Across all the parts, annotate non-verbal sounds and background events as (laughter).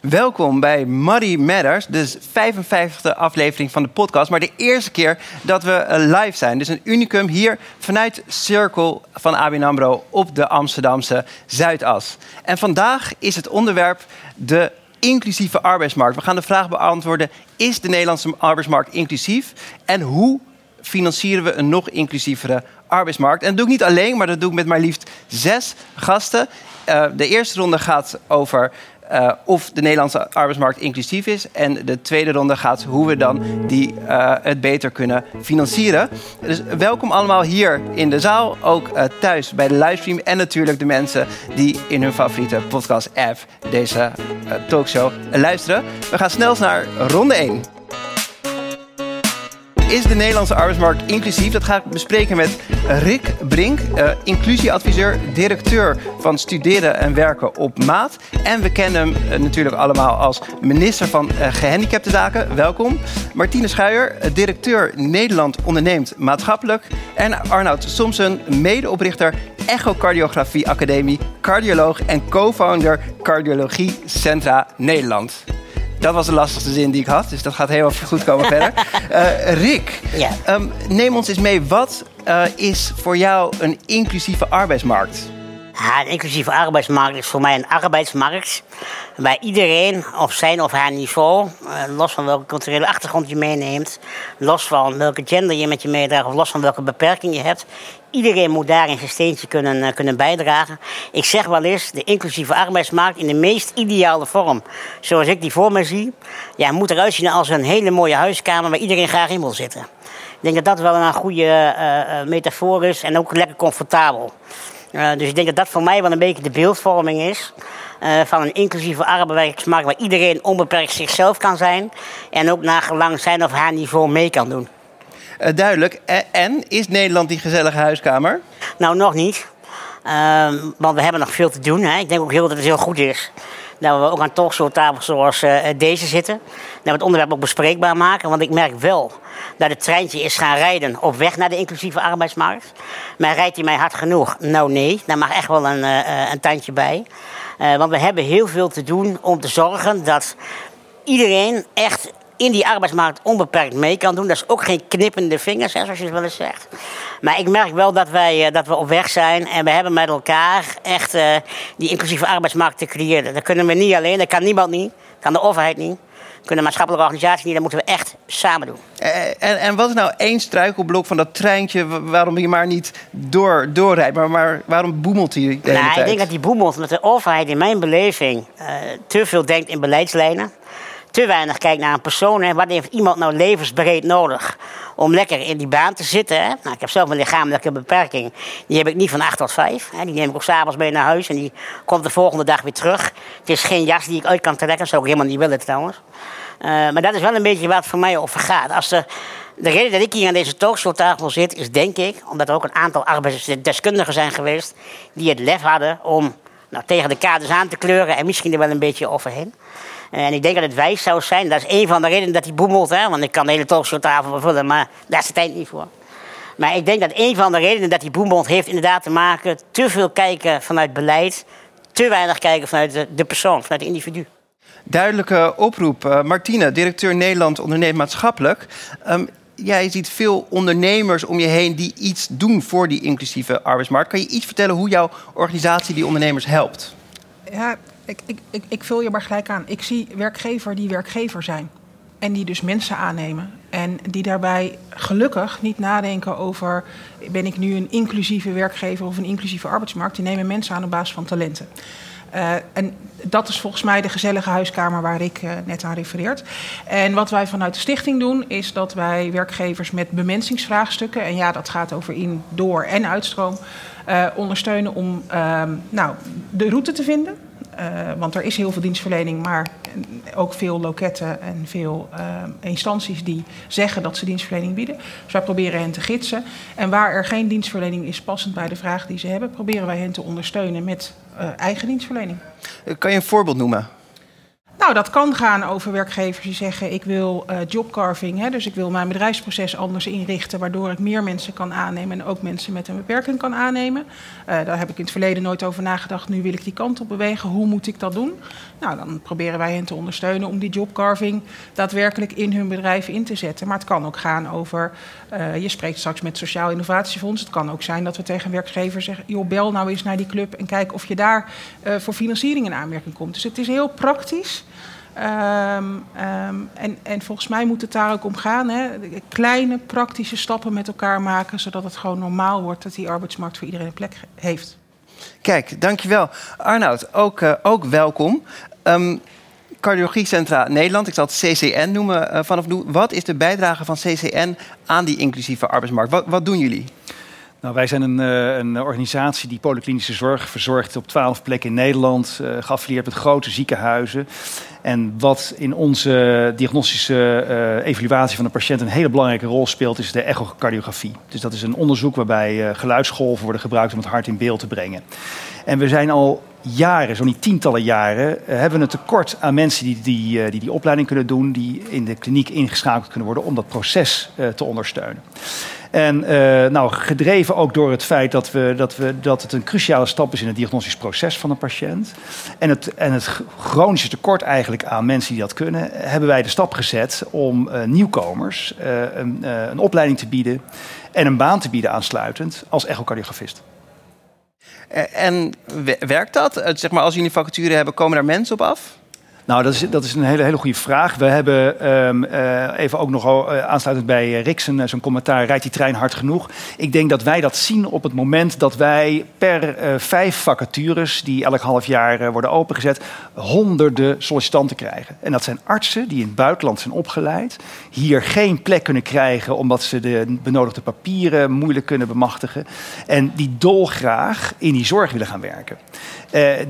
Welkom bij Muddy Matters, de 55e aflevering van de podcast. Maar de eerste keer dat we eh, live zijn. Dus een unicum hier vanuit Circle van ABN AMRO op de Amsterdamse Zuidas. En vandaag is het onderwerp de inclusieve arbeidsmarkt. We gaan de vraag beantwoorden, is de Nederlandse arbeidsmarkt inclusief? En hoe financieren we een nog inclusievere arbeidsmarkt? En dat doe ik niet alleen, maar dat doe ik met maar liefst zes gasten. Uh, de eerste ronde gaat over uh, of de Nederlandse arbeidsmarkt inclusief is. En de tweede ronde gaat hoe we dan die, uh, het beter kunnen financieren. Dus welkom allemaal hier in de zaal, ook uh, thuis bij de livestream. En natuurlijk de mensen die in hun favoriete podcast-app deze talkshow luisteren. We gaan snel naar ronde 1 is de Nederlandse arbeidsmarkt inclusief? Dat ga ik bespreken met Rick Brink, uh, inclusieadviseur, directeur van Studeren en Werken op Maat. En we kennen hem uh, natuurlijk allemaal als minister van uh, Gehandicaptenzaken. Welkom. Martine Schuijer, directeur Nederland onderneemt maatschappelijk. En Arnoud Somsen, medeoprichter Echocardiografie Academie, cardioloog en co-founder Cardiologie Centra Nederland. Dat was de lastigste zin die ik had, dus dat gaat heel goed komen (laughs) verder. Uh, Rick, ja. um, neem ons eens mee. Wat uh, is voor jou een inclusieve arbeidsmarkt? Ja, een inclusieve arbeidsmarkt is voor mij een arbeidsmarkt waar iedereen op zijn of haar niveau, eh, los van welke culturele achtergrond je meeneemt, los van welke gender je met je meedraagt of los van welke beperking je hebt, iedereen moet daarin zijn steentje kunnen, eh, kunnen bijdragen. Ik zeg wel eens, de inclusieve arbeidsmarkt in de meest ideale vorm, zoals ik die voor me zie, ja, moet eruit zien als een hele mooie huiskamer waar iedereen graag in wil zitten. Ik denk dat dat wel een goede uh, metafoor is en ook lekker comfortabel. Uh, dus ik denk dat dat voor mij wel een beetje de beeldvorming is. Uh, van een inclusieve arbeidsmarkt waar iedereen onbeperkt zichzelf kan zijn. En ook naar gelang zijn of haar niveau mee kan doen. Uh, duidelijk. En is Nederland die gezellige huiskamer? Nou, nog niet. Ehm, want we hebben nog veel te doen. Hè. Ik denk ook heel dat het heel goed is dat we ook aan talkshowtafels zoals deze zitten. Dat we het onderwerp ook bespreekbaar maken. Want ik merk wel dat het treintje is gaan rijden op weg naar de inclusieve arbeidsmarkt. Maar rijdt hij mij hard genoeg? Nou nee, daar mag echt wel een, uh, een tandje bij. Want we hebben heel veel te doen om te zorgen dat iedereen echt in die arbeidsmarkt onbeperkt mee kan doen. Dat is ook geen knippende vingers, hè, zoals je het wel eens zegt. Maar ik merk wel dat, wij, dat we op weg zijn en we hebben met elkaar echt uh, die inclusieve arbeidsmarkt te creëren. Dat kunnen we niet alleen, dat kan niemand niet, dat kan de overheid niet kunnen maatschappelijke organisaties niet. Dat moeten we echt samen doen. En, en wat is nou één struikelblok van dat treintje waarom je maar niet door, doorrijdt? Maar, maar waarom boemelt hij de hele nou, tijd? Ik denk dat die boemelt omdat de overheid in mijn beleving uh, te veel denkt in beleidslijnen te weinig kijkt naar een persoon. Hè. Wat heeft iemand nou levensbreed nodig om lekker in die baan te zitten? Hè? Nou, ik heb zelf een lichamelijke beperking. Die heb ik niet van 8 tot 5. Hè. Die neem ik ook s'avonds mee naar huis en die komt de volgende dag weer terug. Het is geen jas die ik uit kan trekken. Dat zou ik helemaal niet willen trouwens. Uh, maar dat is wel een beetje waar het voor mij over gaat. Als de, de reden dat ik hier aan deze talkshowtafel zit, is denk ik, omdat er ook een aantal arbeidsdeskundigen zijn geweest die het lef hadden om nou, tegen de kaders aan te kleuren en misschien er wel een beetje overheen. En ik denk dat het wijs zou zijn. Dat is een van de redenen dat hij boemelt. Hè? Want ik kan de hele talkshowtafel bevullen, maar daar is de tijd niet voor. Maar ik denk dat een van de redenen dat hij boemelt heeft inderdaad te maken... te veel kijken vanuit beleid, te weinig kijken vanuit de, de persoon, vanuit het individu. Duidelijke oproep. Uh, Martine, directeur Nederland Onderneemt Maatschappelijk. Um, jij ziet veel ondernemers om je heen die iets doen voor die inclusieve arbeidsmarkt. Kan je iets vertellen hoe jouw organisatie die ondernemers helpt? Ja, ik, ik, ik, vul je maar gelijk aan. Ik zie werkgever die werkgever zijn. En die dus mensen aannemen. En die daarbij gelukkig niet nadenken over... ben ik nu een inclusieve werkgever of een inclusieve arbeidsmarkt. Die nemen mensen aan op basis van talenten. Uh, en dat is volgens mij de gezellige huiskamer waar ik uh, net aan refereert. En wat wij vanuit de stichting doen, is dat wij werkgevers met bemensingsvraagstukken... en ja, dat gaat over in, door en uitstroom... Uh, ondersteunen om nou, de route te vinden uh, want er is heel veel dienstverlening, maar ook veel loketten en veel uh, instanties die zeggen dat ze dienstverlening bieden. Dus wij proberen hen te gidsen. En waar er geen dienstverlening is passend bij de vraag die ze hebben, proberen wij hen te ondersteunen met uh, eigen dienstverlening. Kan je een voorbeeld noemen? Nou, dat kan gaan over werkgevers die zeggen: ik wil uh, jobcarving, hè, dus ik wil mijn bedrijfsproces anders inrichten, waardoor ik meer mensen kan aannemen en ook mensen met een beperking kan aannemen. Uh, daar heb ik in het verleden nooit over nagedacht. Nu wil ik die kant op bewegen. Hoe moet ik dat doen? Nou, dan proberen wij hen te ondersteunen om die jobcarving daadwerkelijk in hun bedrijf in te zetten. Maar het kan ook gaan over: je spreekt straks met Sociaal Innovatiefonds. Het kan ook zijn dat we tegen werkgevers zeggen: joh, bel nou eens naar die club en kijk of je daar voor financiering in aanmerking komt. Dus het is heel praktisch. Um, um, en, en, volgens mij moet het daar ook om gaan. Hè? Kleine praktische stappen met elkaar maken, zodat het gewoon normaal wordt dat die arbeidsmarkt voor iedereen een plek heeft. Kijk, dankjewel. Arnoud, ook, uh, ook welkom. Um, Cardiologiecentra Nederland, ik zal het CCN noemen uh, vanaf nu. Wat is de bijdrage van CCN aan die inclusieve arbeidsmarkt? Wat, wat doen jullie? Nou, wij zijn een, uh, een, organisatie die polyklinische zorg verzorgt op twaalf plekken in Nederland, uh, geaffilieerd met grote ziekenhuizen. En wat in onze diagnostische evaluatie van de patiënt een hele belangrijke rol speelt, is de echocardiografie. Dus dat is een onderzoek waarbij geluidsgolven worden gebruikt om het hart in beeld te brengen. En we zijn al jaren, zo niet tientallen jaren, hebben we een tekort aan mensen die die, die die opleiding kunnen doen, die in de kliniek ingeschakeld kunnen worden om dat proces te ondersteunen. En nou, gedreven ook door het feit dat, we, dat, we, dat het een cruciale stap is in het diagnostisch proces van een patiënt. En het, en het chronische tekort eigenlijk aan mensen die dat kunnen, hebben wij de stap gezet om nieuwkomers een, een opleiding te bieden en een baan te bieden aansluitend als echocardiografist. En werkt dat? Zeg maar, als jullie vacature hebben, komen daar mensen op af? Nou, dat is, dat is een hele, hele goede vraag. We hebben um, uh, even ook nog uh, aansluitend bij Rick zijn, commentaar... rijdt die trein hard genoeg? Ik denk dat wij dat zien op het moment dat wij per vijf vacatures... die elk half jaar worden opengezet, honderden sollicitanten krijgen. En dat zijn artsen die in het buitenland zijn opgeleid... hier geen plek kunnen krijgen omdat ze de benodigde papieren moeilijk kunnen bemachtigen... en die dolgraag in die zorg willen gaan werken.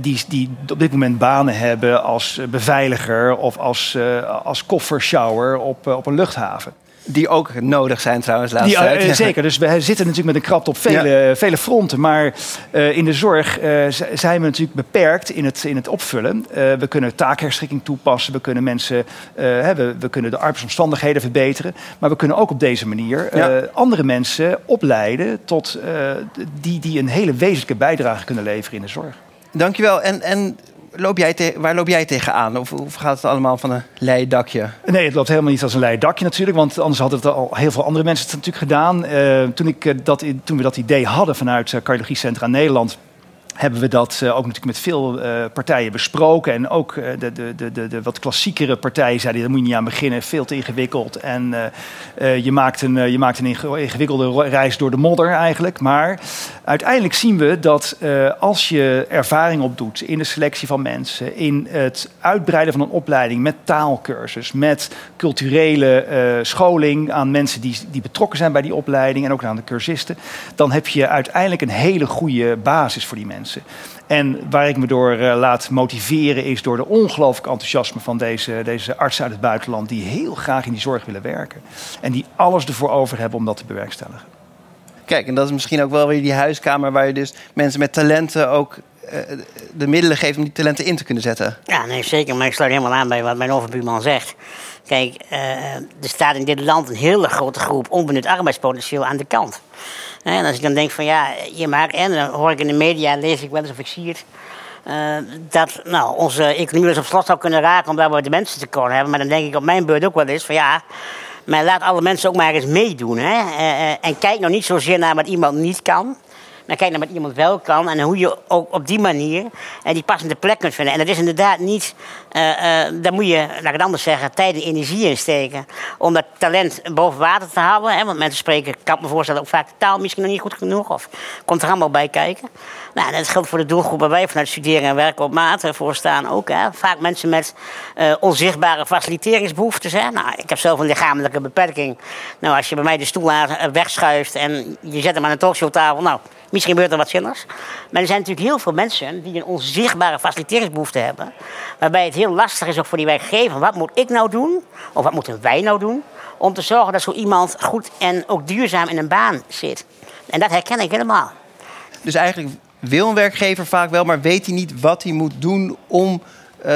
Die, die op dit moment banen hebben als beveiliger beveiliger of als, uh, als koffershower op, uh, op een luchthaven. Die ook nodig zijn trouwens laatst. Die, uh, (laughs) zeker, dus we zitten natuurlijk met een krapte op vele, ja. vele fronten. Maar uh, in de zorg uh, zijn we natuurlijk beperkt in het, in het opvullen. we kunnen taakherschikking toepassen. We kunnen mensen, we, we, kunnen de arbeidsomstandigheden verbeteren. Maar we kunnen ook op deze manier ja. andere mensen opleiden... tot die, die een hele wezenlijke bijdrage kunnen leveren in de zorg. Dankjewel. En, en loop jij waar loop jij tegenaan? Of, of gaat het allemaal van een leien dakje? Nee, het loopt helemaal niet als een leien dakje natuurlijk. Want anders hadden het al heel veel andere mensen het natuurlijk gedaan. Uh, toen, ik, dat, toen we dat idee hadden vanuit uh, Cardiologiecentra Nederland hebben we dat uh, ook natuurlijk met veel uh, partijen besproken. En ook uh, de, de, de, de, wat klassiekere partijen zeiden, daar moet je niet aan beginnen, veel te ingewikkeld. En je, maakt een, je maakt een ingewikkelde reis door de modder eigenlijk. Maar uiteindelijk zien we dat als je ervaring opdoet in de selectie van mensen, in het uitbreiden van een opleiding met taalkursus, met culturele scholing aan mensen die, die betrokken zijn bij die opleiding en ook aan de cursisten, dan heb je uiteindelijk een hele goede basis voor die mensen. En waar ik me door uh, laat motiveren is door de ongelooflijk enthousiasme van deze, deze artsen uit het buitenland. Die heel graag in die zorg willen werken. En die alles ervoor over hebben om dat te bewerkstelligen. Kijk, en dat is misschien ook wel weer die huiskamer waar je dus mensen met talenten ook uh, de middelen geeft om die talenten in te kunnen zetten. Ja, nee, zeker. Maar ik sluit helemaal aan bij wat mijn overbuurman zegt. Kijk, uh, er staat in dit land een hele grote groep onbenut arbeidspotentieel aan de kant. En als ik dan denk van ja, je maakt, en dan hoor ik in de media, lees ik wel eens of ik zie het. Uh, dat nou, onze economie dus op slot zou kunnen raken omdat we de mensen tekort hebben. Maar dan denk ik op mijn beurt ook wel eens van ja, maar laat alle mensen ook maar eens meedoen. Hè? Uh, en kijk nou niet zozeer naar wat iemand niet kan. Maar kijk naar wat iemand wel kan en hoe je ook op die manier uh, die passende plek kunt vinden. En dat is inderdaad niet, daar moet je, laat ik het anders zeggen, tijd en energie in steken. Om dat talent boven water te houden. Hè? Want mensen spreken, ik kan me voorstellen, ook vaak taal misschien nog niet goed genoeg. Of komt er allemaal bij kijken. Nou, dat geldt voor de doelgroep waar wij vanuit studeren en werken op maat voor staan ook. Hè. Vaak mensen met uh, onzichtbare faciliteringsbehoeften. Hè. Nou, ik heb zelf een lichamelijke beperking. Nou, als je bij mij de stoel wegschuift en je zet hem aan een talkshowtafel, nou, misschien gebeurt er wat zinnigs. Maar er zijn natuurlijk heel veel mensen die een onzichtbare faciliteringsbehoefte hebben. Waarbij het heel lastig is ook voor die werkgever. Wat moet ik nou doen? Of wat moeten wij nou doen? Om te zorgen dat zo iemand goed en ook duurzaam in een baan zit. En dat herken ik helemaal. Dus eigenlijk wil een werkgever vaak wel, maar weet hij niet wat hij moet doen om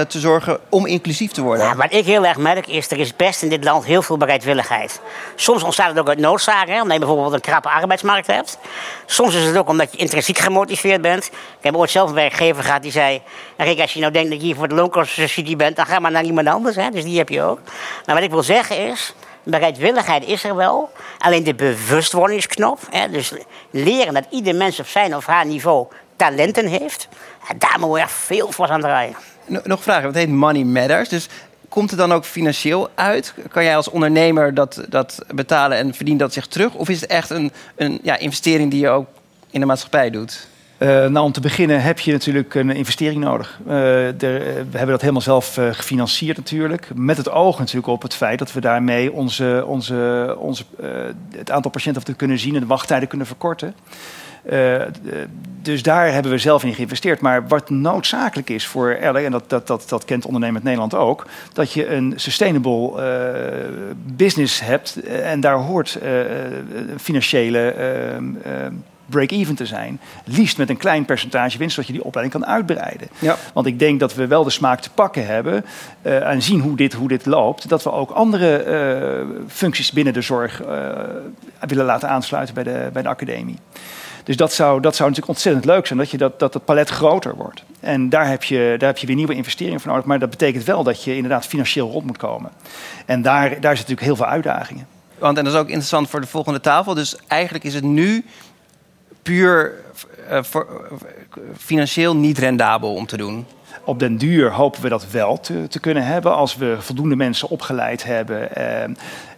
te zorgen om inclusief te worden? Ja, wat ik heel erg merk is, er is best in dit land heel veel bereidwilligheid. Soms ontstaat het ook uit noodzaak, hè, omdat je bijvoorbeeld een krappe arbeidsmarkt hebt. Soms is het ook omdat je intrinsiek gemotiveerd bent. Ik heb ooit zelf een werkgever gehad die zei... Rick, als je nou denkt dat je hier voor de loonkostensubsidie bent... dan ga maar naar iemand anders, hè, dus die heb je ook. Maar wat ik wil zeggen is, bereidwilligheid is er wel. Alleen de bewustwordingsknop, hè, dus leren dat ieder mens op zijn of haar niveau talenten heeft... Daar moet je echt veel voor aan draaien. Nog vraag, het heet Money Matters. Dus komt het dan ook financieel uit? Kan jij als ondernemer dat, dat betalen en verdient dat zich terug? Of is het echt een, een ja, investering die je ook in de maatschappij doet? Uh, nou, om te beginnen heb je natuurlijk een investering nodig. Uh, de, we hebben dat helemaal zelf gefinancierd natuurlijk. Met het oog natuurlijk op het feit dat we daarmee onze, onze, onze, het aantal patiënten te kunnen zien en de wachttijden kunnen verkorten. Uh, dus daar hebben we zelf in geïnvesteerd. Maar wat noodzakelijk is voor Ellie, en dat, dat, dat, dat kent ondernemend Nederland ook, dat je een sustainable uh, business hebt. En daar hoort uh, financiële break-even te zijn. Liefst met een klein percentage winst, zodat je die opleiding kan uitbreiden. Ja. Want ik denk dat we wel de smaak te pakken hebben uh, en zien hoe dit, hoe dit loopt. Dat we ook andere uh, functies binnen de zorg uh, willen laten aansluiten bij de, bij de academie. Dus dat zou, dat zou natuurlijk ontzettend leuk zijn, dat, je dat, dat het palet groter wordt. En daar heb, je, daar heb je weer nieuwe investeringen voor nodig. Maar dat betekent wel dat je inderdaad financieel rond moet komen. En daar, daar zitten natuurlijk heel veel uitdagingen. Want en dat is ook interessant voor de volgende tafel. Dus eigenlijk is het nu puur voor, uh, financieel niet rendabel om te doen. Op den duur hopen we dat wel te, te kunnen hebben. Als we voldoende mensen opgeleid hebben, eh,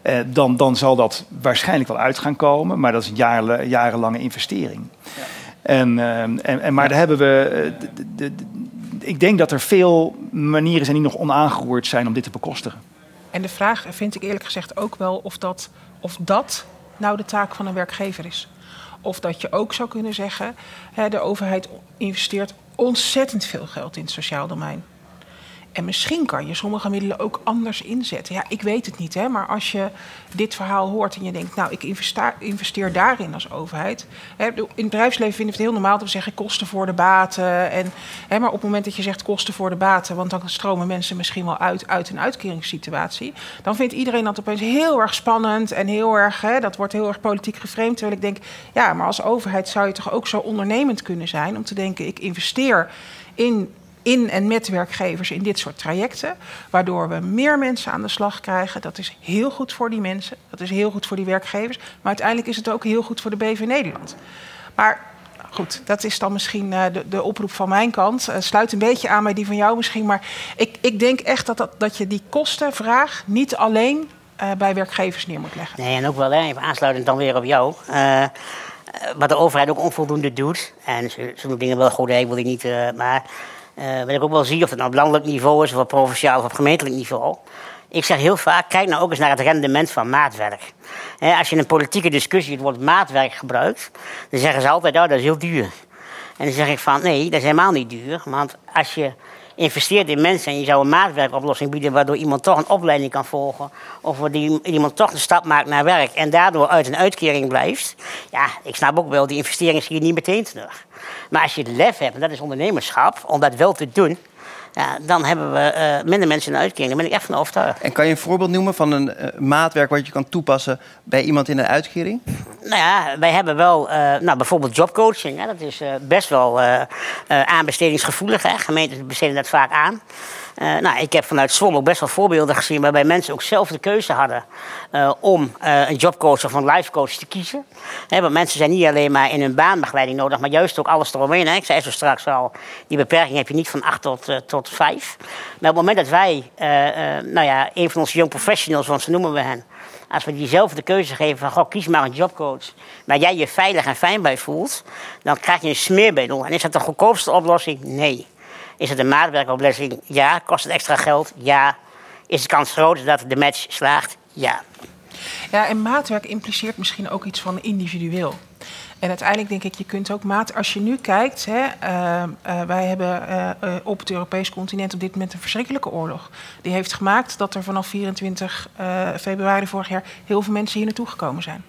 eh, dan, dan zal dat waarschijnlijk wel uit gaan komen. Maar dat is een jaren, jarenlange investering. Ja. En, eh, en, en, maar ja. daar hebben we. De, de, de, ik denk dat er veel manieren zijn die nog onaangeroerd zijn om dit te bekostigen. En de vraag vind ik eerlijk gezegd ook wel of dat, of dat nou de taak van een werkgever is. Of dat je ook zou kunnen zeggen, hè, de overheid investeert ontzettend veel geld in het sociaal domein. En misschien kan je sommige middelen ook anders inzetten. Ja, ik weet het niet, hè, maar als je dit verhaal hoort en je denkt, nou, ik investeer, investeer daarin als overheid. Hè, in het bedrijfsleven vinden we het heel normaal dat we zeggen kosten voor de baten. En, hè, maar op het moment dat je zegt kosten voor de baten, want dan stromen mensen misschien wel uit uit een uitkeringssituatie. Dan vindt iedereen dat opeens heel erg spannend en heel erg, hè, dat wordt heel erg politiek geframed. Terwijl ik denk, ja, maar als overheid zou je toch ook zo ondernemend kunnen zijn om te denken, ik investeer in in en met werkgevers in dit soort trajecten. Waardoor we meer mensen aan de slag krijgen. Dat is heel goed voor die mensen. Dat is heel goed voor die werkgevers. Maar uiteindelijk is het ook heel goed voor de BV Nederland. Maar goed, dat is dan misschien uh, de, de, oproep van mijn kant. Uh, sluit een beetje aan bij die van jou misschien. Maar ik, ik denk echt dat, dat, dat je die kostenvraag niet alleen uh, bij werkgevers neer moet leggen. Nee, en ook wel even aansluitend dan weer op jou. wat de overheid ook onvoldoende doet. En ze, doen dingen wel goed, ik wil die niet. maar uh, wat ik ook wel zie, of het nou op landelijk niveau is, of op provinciaal of op gemeentelijk niveau. Ik zeg heel vaak, kijk nou ook eens naar het rendement van maatwerk. als je in een politieke discussie het woord maatwerk gebruikt, dan zeggen ze altijd, oh, dat is heel duur. En dan zeg ik van, nee, dat is helemaal niet duur. Want als je investeert in mensen en je zou een maatwerkoplossing bieden waardoor iemand toch een opleiding kan volgen of waardoor iemand toch een stap maakt naar werk en daardoor uit een uitkering blijft. Ja, ik snap ook wel, die investering zie je niet meteen terug. Maar als je het lef hebt, en dat is ondernemerschap, om dat wel te doen, ja, dan hebben we uh, minder mensen in uitkering. Daar ben ik echt van overtuigd. En kan je een voorbeeld noemen van een uh, maatwerk wat je kan toepassen bij iemand in een uitkering? Nou ja, wij hebben wel uh, nou, bijvoorbeeld jobcoaching. Hè, dat is best wel aanbestedingsgevoelig. Hè. Gemeenten besteden dat vaak aan. Uh, nou, ik heb vanuit Zwolle ook best wel voorbeelden gezien waarbij mensen ook zelf de keuze hadden uh, om uh, een jobcoach of een lifecoach te kiezen. Want mensen zijn niet alleen maar in hun baanbegeleiding nodig, maar juist ook alles eromheen. Hè. Ik zei zo straks al, die beperking heb je niet van 8 tot, tot 5. Maar op het moment dat wij, nou ja, een van onze young professionals, want zo noemen we hen, als we diezelfde keuze geven van, goh, kies maar een jobcoach waar jij je veilig en fijn bij voelt, dan krijg je een smeerbedel. En is dat de goedkoopste oplossing? Nee. Is het een maatwerkoplossing? Ja. Kost het extra geld? Ja. Is de kans groter dat de match slaagt? Ja. Ja, en maatwerk impliceert misschien ook iets van individueel. En uiteindelijk denk ik, je kunt ook maat. Als je nu kijkt, hè, uh, uh, wij hebben uh, op het Europees continent op dit moment een verschrikkelijke oorlog. Die heeft gemaakt dat er vanaf 24 februari vorig jaar heel veel mensen hier naartoe gekomen zijn.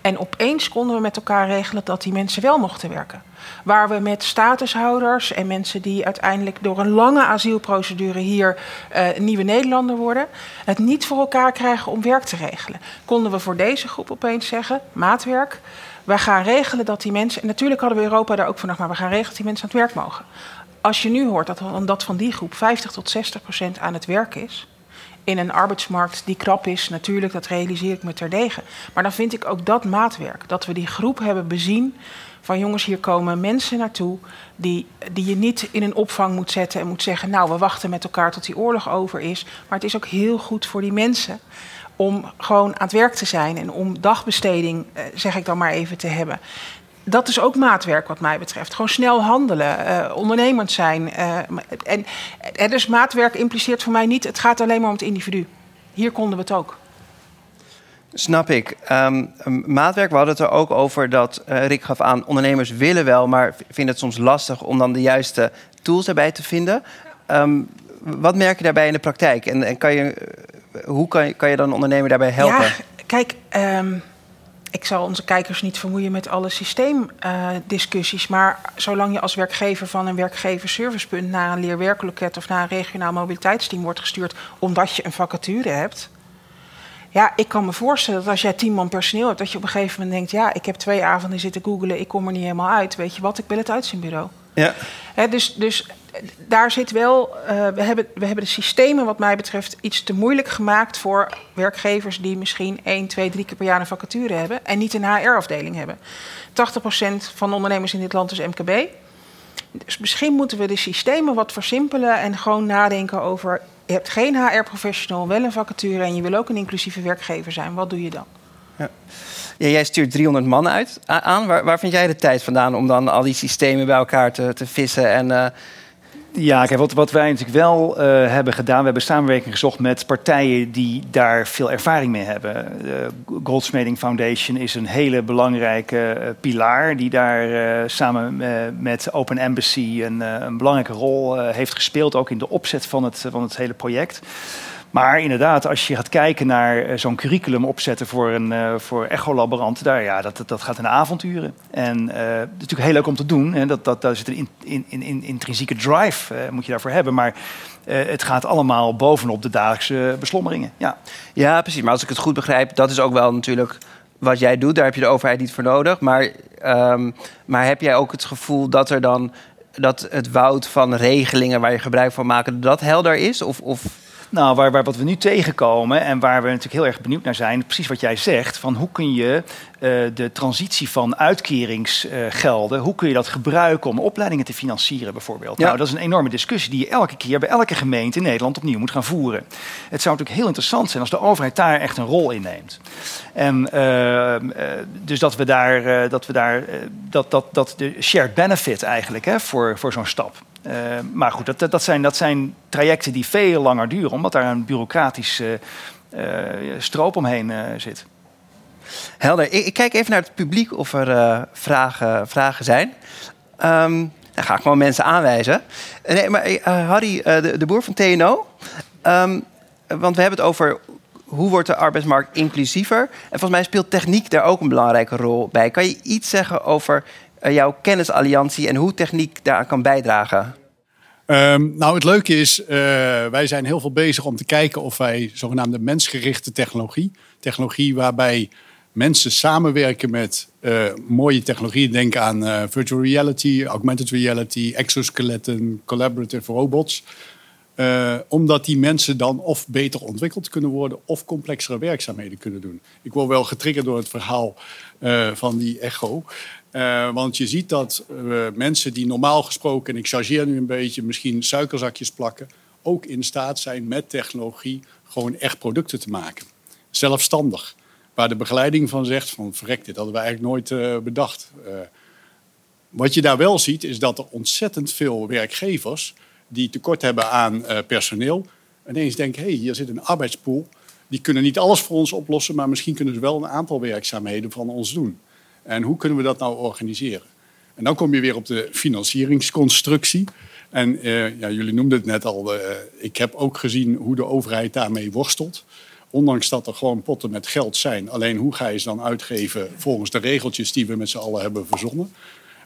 En opeens konden we met elkaar regelen dat die mensen wel mochten werken. Waar we met statushouders en mensen die uiteindelijk door een lange asielprocedure hier uh, nieuwe Nederlander worden, het niet voor elkaar krijgen om werk te regelen. Konden we voor deze groep opeens zeggen: maatwerk. We gaan regelen dat die mensen. En natuurlijk hadden we Europa daar ook voor nog, maar we gaan regelen dat die mensen aan het werk mogen. Als je nu hoort dat, dat van die groep 50 tot 60 procent aan het werk is, in een arbeidsmarkt die krap is, natuurlijk, dat realiseer ik me terdege. Maar dan vind ik ook dat maatwerk. Dat we die groep hebben bezien van jongens, hier komen mensen naartoe die, die je niet in een opvang moet zetten en moet zeggen, nou, we wachten met elkaar tot die oorlog over is. Maar het is ook heel goed voor die mensen om gewoon aan het werk te zijn en om dagbesteding, eh, zeg ik dan maar even, te hebben dat is ook maatwerk wat mij betreft. Gewoon snel handelen, uh, ondernemend zijn. Uh, en, en dus maatwerk impliceert voor mij niet... het gaat alleen maar om het individu. Hier konden we het ook. Snap ik. Um, maatwerk, we hadden het er ook over dat uh, Rick gaf aan... ondernemers willen wel, maar vinden het soms lastig... om dan de juiste tools erbij te vinden. Um, wat merk je daarbij in de praktijk? En, en kan je, hoe kan je, kan je dan een ondernemer daarbij helpen? Ja, kijk... Um ik zal onze kijkers niet vermoeien met alle systeemdiscussies. Uh, maar zolang je als werkgever van een werkgeverservicepunt naar een leerwerkloket of naar een regionaal mobiliteitsteam wordt gestuurd omdat je een vacature hebt. Ja, ik kan me voorstellen dat als jij tien man personeel hebt, dat je op een gegeven moment denkt: ja, ik heb twee avonden zitten googelen, ik kom er niet helemaal uit. Weet je wat, ik wil het uitzendbureau. Ja. He, dus, dus daar zit wel. Uh, we, hebben, we hebben de systemen, wat mij betreft, iets te moeilijk gemaakt voor werkgevers die misschien één, twee, drie keer per jaar een vacature hebben en niet een HR-afdeling hebben. 80% van de ondernemers in dit land is MKB. Dus misschien moeten we de systemen wat versimpelen en gewoon nadenken over. Je hebt geen HR-professional, wel een vacature en je wil ook een inclusieve werkgever zijn. Wat doe je dan? Ja. Ja, jij stuurt 300 man uit, aan. Waar, vind jij de tijd vandaan om dan al die systemen bij elkaar te, te vissen en uh, ja, kijk, wat, wat wij natuurlijk wel uh, hebben gedaan, we hebben samenwerking gezocht met partijen die daar veel ervaring mee hebben. De Goldsmeding Foundation is een hele belangrijke uh, pilaar die daar samen met Open Embassy een, een belangrijke rol heeft gespeeld, ook in de opzet van het, van het hele project. Maar inderdaad, als je gaat kijken naar eh, zo'n curriculum opzetten voor een uh, voor echolaborant, daar, ja, dat, dat gaat in avonturen. En uh, het is natuurlijk heel leuk om te doen. En dat, dat, daar zit een in, in, in, intrinsieke drive, moet je daarvoor hebben. Maar het gaat allemaal bovenop de dagelijkse beslommeringen. Ja. ja, precies. Maar als ik het goed begrijp, dat is ook wel natuurlijk wat jij doet. Daar heb je de overheid niet voor nodig. Maar, um, maar heb jij ook het gevoel dat er dan dat het woud van regelingen waar je gebruik van maakt, dat helder is? Of, of nou, waar, waar, wat we nu tegenkomen en waar we natuurlijk heel erg benieuwd naar zijn, precies wat jij zegt, van hoe kun je uh, de transitie van uitkeringsgelden, uh, hoe kun je dat gebruiken om opleidingen te financieren bijvoorbeeld? Ja. Nou, dat is een enorme discussie die je elke keer bij elke gemeente in Nederland opnieuw moet gaan voeren. Het zou natuurlijk heel interessant zijn als de overheid daar echt een rol in neemt. En uh, dus dat we daar, dat we daar, dat, dat, dat de shared benefit eigenlijk hè, voor, voor zo'n stap. Uh, maar goed, dat, dat, zijn, dat zijn trajecten die veel langer duren, omdat daar een bureaucratische uh, stroop omheen uh, zit. Helder. Ik, kijk even naar het publiek of er vragen, vragen zijn. Um, dan ga ik gewoon mensen aanwijzen. Nee, maar Harry, de, de, boer van TNO. Um, want we hebben het over hoe wordt de arbeidsmarkt inclusiever. En volgens mij speelt techniek daar ook een belangrijke rol bij. Kan je iets zeggen over jouw kennisalliantie en hoe techniek daaraan kan bijdragen? Um, nou, het leuke is, uh, wij zijn heel veel bezig om te kijken of wij zogenaamde mensgerichte technologie, technologie waarbij mensen samenwerken met uh, mooie technologieën, denk aan virtual reality, augmented reality, exoskeletten, collaborative robots. Omdat die mensen dan of beter ontwikkeld kunnen worden of complexere werkzaamheden kunnen doen. Ik word wel getriggerd door het verhaal van die echo. Uh, want je ziet dat uh, mensen die normaal gesproken, en ik chargeer nu een beetje, misschien suikerzakjes plakken, ook in staat zijn met technologie gewoon echt producten te maken. Zelfstandig. Waar de begeleiding van zegt van verrek, dit hadden we eigenlijk nooit uh, bedacht. wat je daar wel ziet is dat er ontzettend veel werkgevers die tekort hebben aan personeel, ineens denken, hé, hey, hier zit een arbeidspool. Die kunnen niet alles voor ons oplossen, maar misschien kunnen ze wel een aantal werkzaamheden van ons doen. En hoe kunnen we dat nou organiseren? En dan kom je weer op de financieringsconstructie. En uh, ja, jullie noemden het net al, uh, ik heb ook gezien hoe de overheid daarmee worstelt. ondanks dat er gewoon potten met geld zijn. Alleen hoe ga je ze dan uitgeven volgens de regeltjes die we met z'n allen hebben verzonnen?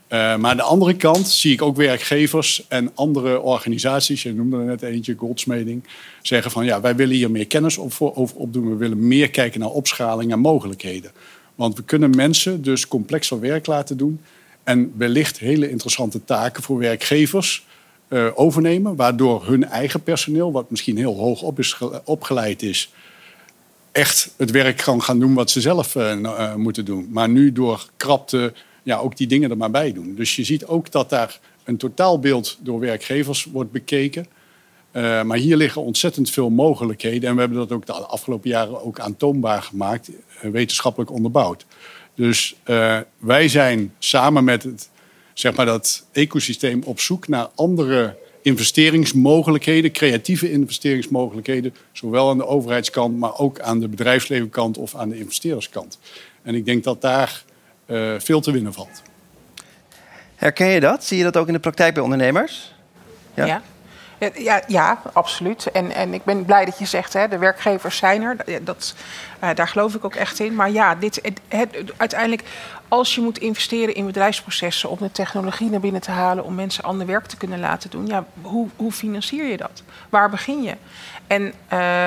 Uh, maar aan de andere kant zie ik ook werkgevers en andere organisaties, je noemde er net eentje, Goldsmeding, zeggen van ja, wij willen hier meer kennis op, over opdoen. We willen meer kijken naar opschaling en mogelijkheden. Want we kunnen mensen dus complexer werk laten doen en wellicht hele interessante taken voor werkgevers uh, overnemen, waardoor hun eigen personeel, wat misschien heel hoog op is, opgeleid is, echt het werk kan gaan doen wat ze zelf uh, moeten doen. Maar nu door krapte ja, ook die dingen er maar bij doen. Dus je ziet ook dat daar een totaalbeeld door werkgevers wordt bekeken. Uh, maar hier liggen ontzettend veel mogelijkheden. En we hebben dat ook de afgelopen jaren ook aantoonbaar gemaakt, uh, wetenschappelijk onderbouwd. Dus uh, wij zijn samen met het, zeg maar dat ecosysteem op zoek naar andere investeringsmogelijkheden, creatieve investeringsmogelijkheden, zowel aan de overheidskant, maar ook aan de bedrijfslevenkant of aan de investeerderskant. En ik denk dat daar uh, veel te winnen valt. Herken je dat? Zie je dat ook in de praktijk bij ondernemers? Ja. ja. Ja, ja, absoluut. En, en ik ben blij dat je zegt, hè, de werkgevers zijn er. Dat, uh, daar geloof ik ook echt in. Maar ja, dit, het, uiteindelijk, als je moet investeren in bedrijfsprocessen om de technologie naar binnen te halen, om mensen ander werk te kunnen laten doen, ja, hoe, hoe financier je dat? Waar begin je? En uh,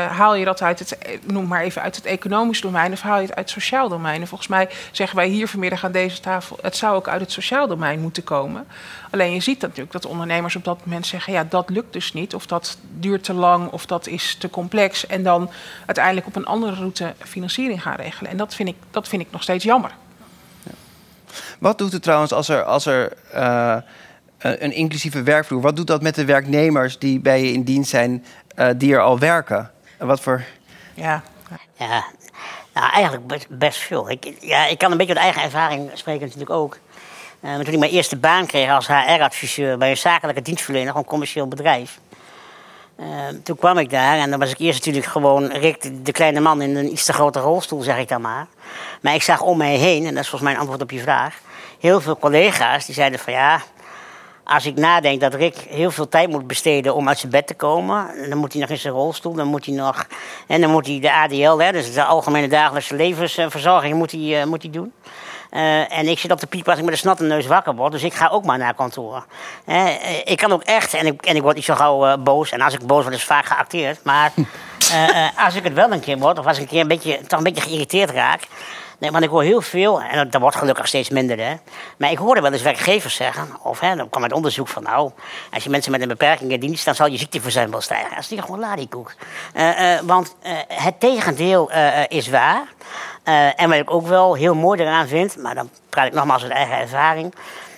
haal je dat uit het, noem maar even uit het economisch domein of haal je het uit het sociaal domein? En volgens mij zeggen wij hier vanmiddag aan deze tafel, het zou ook uit het sociaal domein moeten komen. Alleen je ziet natuurlijk dat ondernemers op dat moment zeggen, ja, dat lukt dus niet, of dat duurt te lang, of dat is te complex. En dan uiteindelijk op een andere route financiering gaan regelen. En dat vind ik, dat vind ik nog steeds jammer. Wat doet het trouwens als er, als er uh, een inclusieve werkvloer, wat doet dat met de werknemers die bij je in dienst zijn, uh, die er al werken? En wat voor. Ja, ja nou, eigenlijk best, best veel. Ik, ja, ik kan een beetje uit eigen ervaring spreken, natuurlijk ook. Uh, toen ik mijn eerste baan kreeg als HR-adviseur bij een zakelijke dienstverlener, gewoon commercieel bedrijf. Uh, toen kwam ik daar en dan was ik eerst natuurlijk gewoon Rick, de kleine man in een iets te grote rolstoel, zeg ik dan maar. Maar ik zag om mij heen, en dat is volgens mij een antwoord op je vraag, heel veel collega's die zeiden van ja, als ik nadenk dat Rick heel veel tijd moet besteden om uit zijn bed te komen, dan moet hij nog in zijn rolstoel, dan moet hij nog, en dan moet hij de ADL, hè, dus de algemene dagelijkse levensverzorging, moet hij, uh, moet hij doen. Uh, en ik zit op de piep als ik met een snatte neus wakker word. Dus ik ga ook maar naar kantoor. Uh, ik kan ook echt, en ik, en ik word niet zo gauw boos. En als ik boos word, is vaak geacteerd. Maar (laughs) als ik het wel een keer word, of als ik een keer een beetje, toch een beetje geïrriteerd raak. Nee, want ik hoor heel veel, en dat wordt gelukkig steeds minder, hè. Maar ik hoorde wel eens werkgevers zeggen, of hè, dan kwam het onderzoek van, nou, als je mensen met een beperking in dienst, dan zal je ziekteverzuim wel stijgen. Dat is niet gewoon ladiekoek. Uh, uh, want uh, het tegendeel is waar. En wat ik ook wel heel mooi eraan vind, maar dan praat ik nogmaals uit eigen ervaring,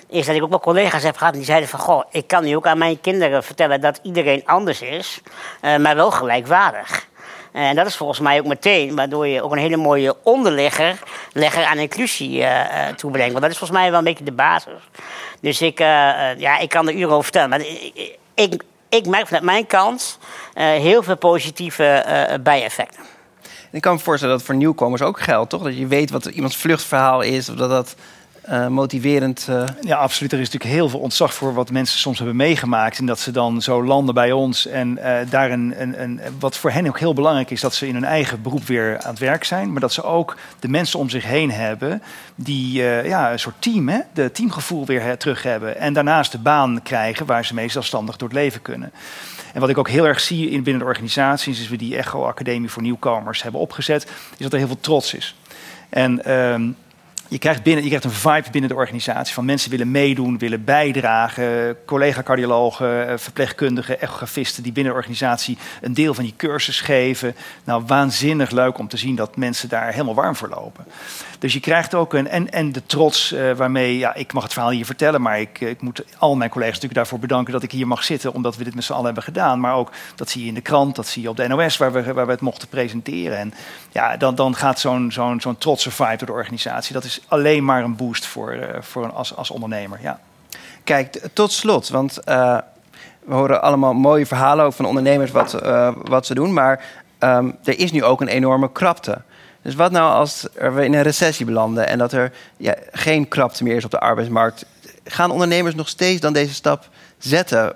is dat ik ook wel collega's heb gehad die zeiden van, goh, ik kan nu ook aan mijn kinderen vertellen dat iedereen anders is, maar wel gelijkwaardig. En dat is volgens mij ook meteen waardoor je ook een hele mooie onderlegger legger aan inclusie uh, toebrengt. Want dat is volgens mij wel een beetje de basis. Dus ik, ja, ik kan er uren over vertellen. Maar ik, ik, ik merk vanuit mijn kant heel veel positieve bijeffecten. Ik kan me voorstellen dat voor nieuwkomers ook geldt, toch? Dat je weet wat iemands vluchtverhaal is, of dat dat uh, motiverend. Uh... Ja, absoluut. Er is natuurlijk heel veel ontzag voor wat mensen soms hebben meegemaakt. En dat ze dan zo landen bij ons. En uh, daar een, een, een, wat voor hen ook heel belangrijk is, dat ze in hun eigen beroep weer aan het werk zijn. Maar dat ze ook de mensen om zich heen hebben die ja, een soort team, hè, de teamgevoel weer terug hebben. En daarnaast de baan krijgen waar ze mee zelfstandig door het leven kunnen. En wat ik ook heel erg zie in binnen de organisaties, is we die Echo Academie voor nieuwkomers hebben opgezet, is dat er heel veel trots is. En ehm, je krijgt, binnen, je krijgt een vibe binnen de organisatie van mensen willen meedoen, willen bijdragen. Collega-cardiologen, eh, verpleegkundigen, echografisten die binnen de organisatie een deel van die cursus geven. Nou, waanzinnig leuk om te zien dat mensen daar helemaal warm voor lopen. Dus je krijgt ook een. En, en de trots uh, waarmee. Ja, ik mag het verhaal hier vertellen, maar ik, ik moet al mijn collega's natuurlijk daarvoor bedanken dat ik hier mag zitten, omdat we dit met z'n allen hebben gedaan. Maar ook dat zie je in de krant, dat zie je op de NOS, waar we, waar we het mochten presenteren. En ja, dan, dan gaat zo'n zo'n zo'n trotse vibe door de organisatie. Dat is alleen maar een boost voor, uh, voor een, als, als ondernemer. Ja. Kijk, tot slot, want we horen allemaal mooie verhalen over van ondernemers wat, wat ze doen. Maar um, er is nu ook een enorme krapte. Dus wat nou als we in een recessie belanden en dat er ja, geen krapte meer is op de arbeidsmarkt? Gaan ondernemers nog steeds dan deze stap zetten?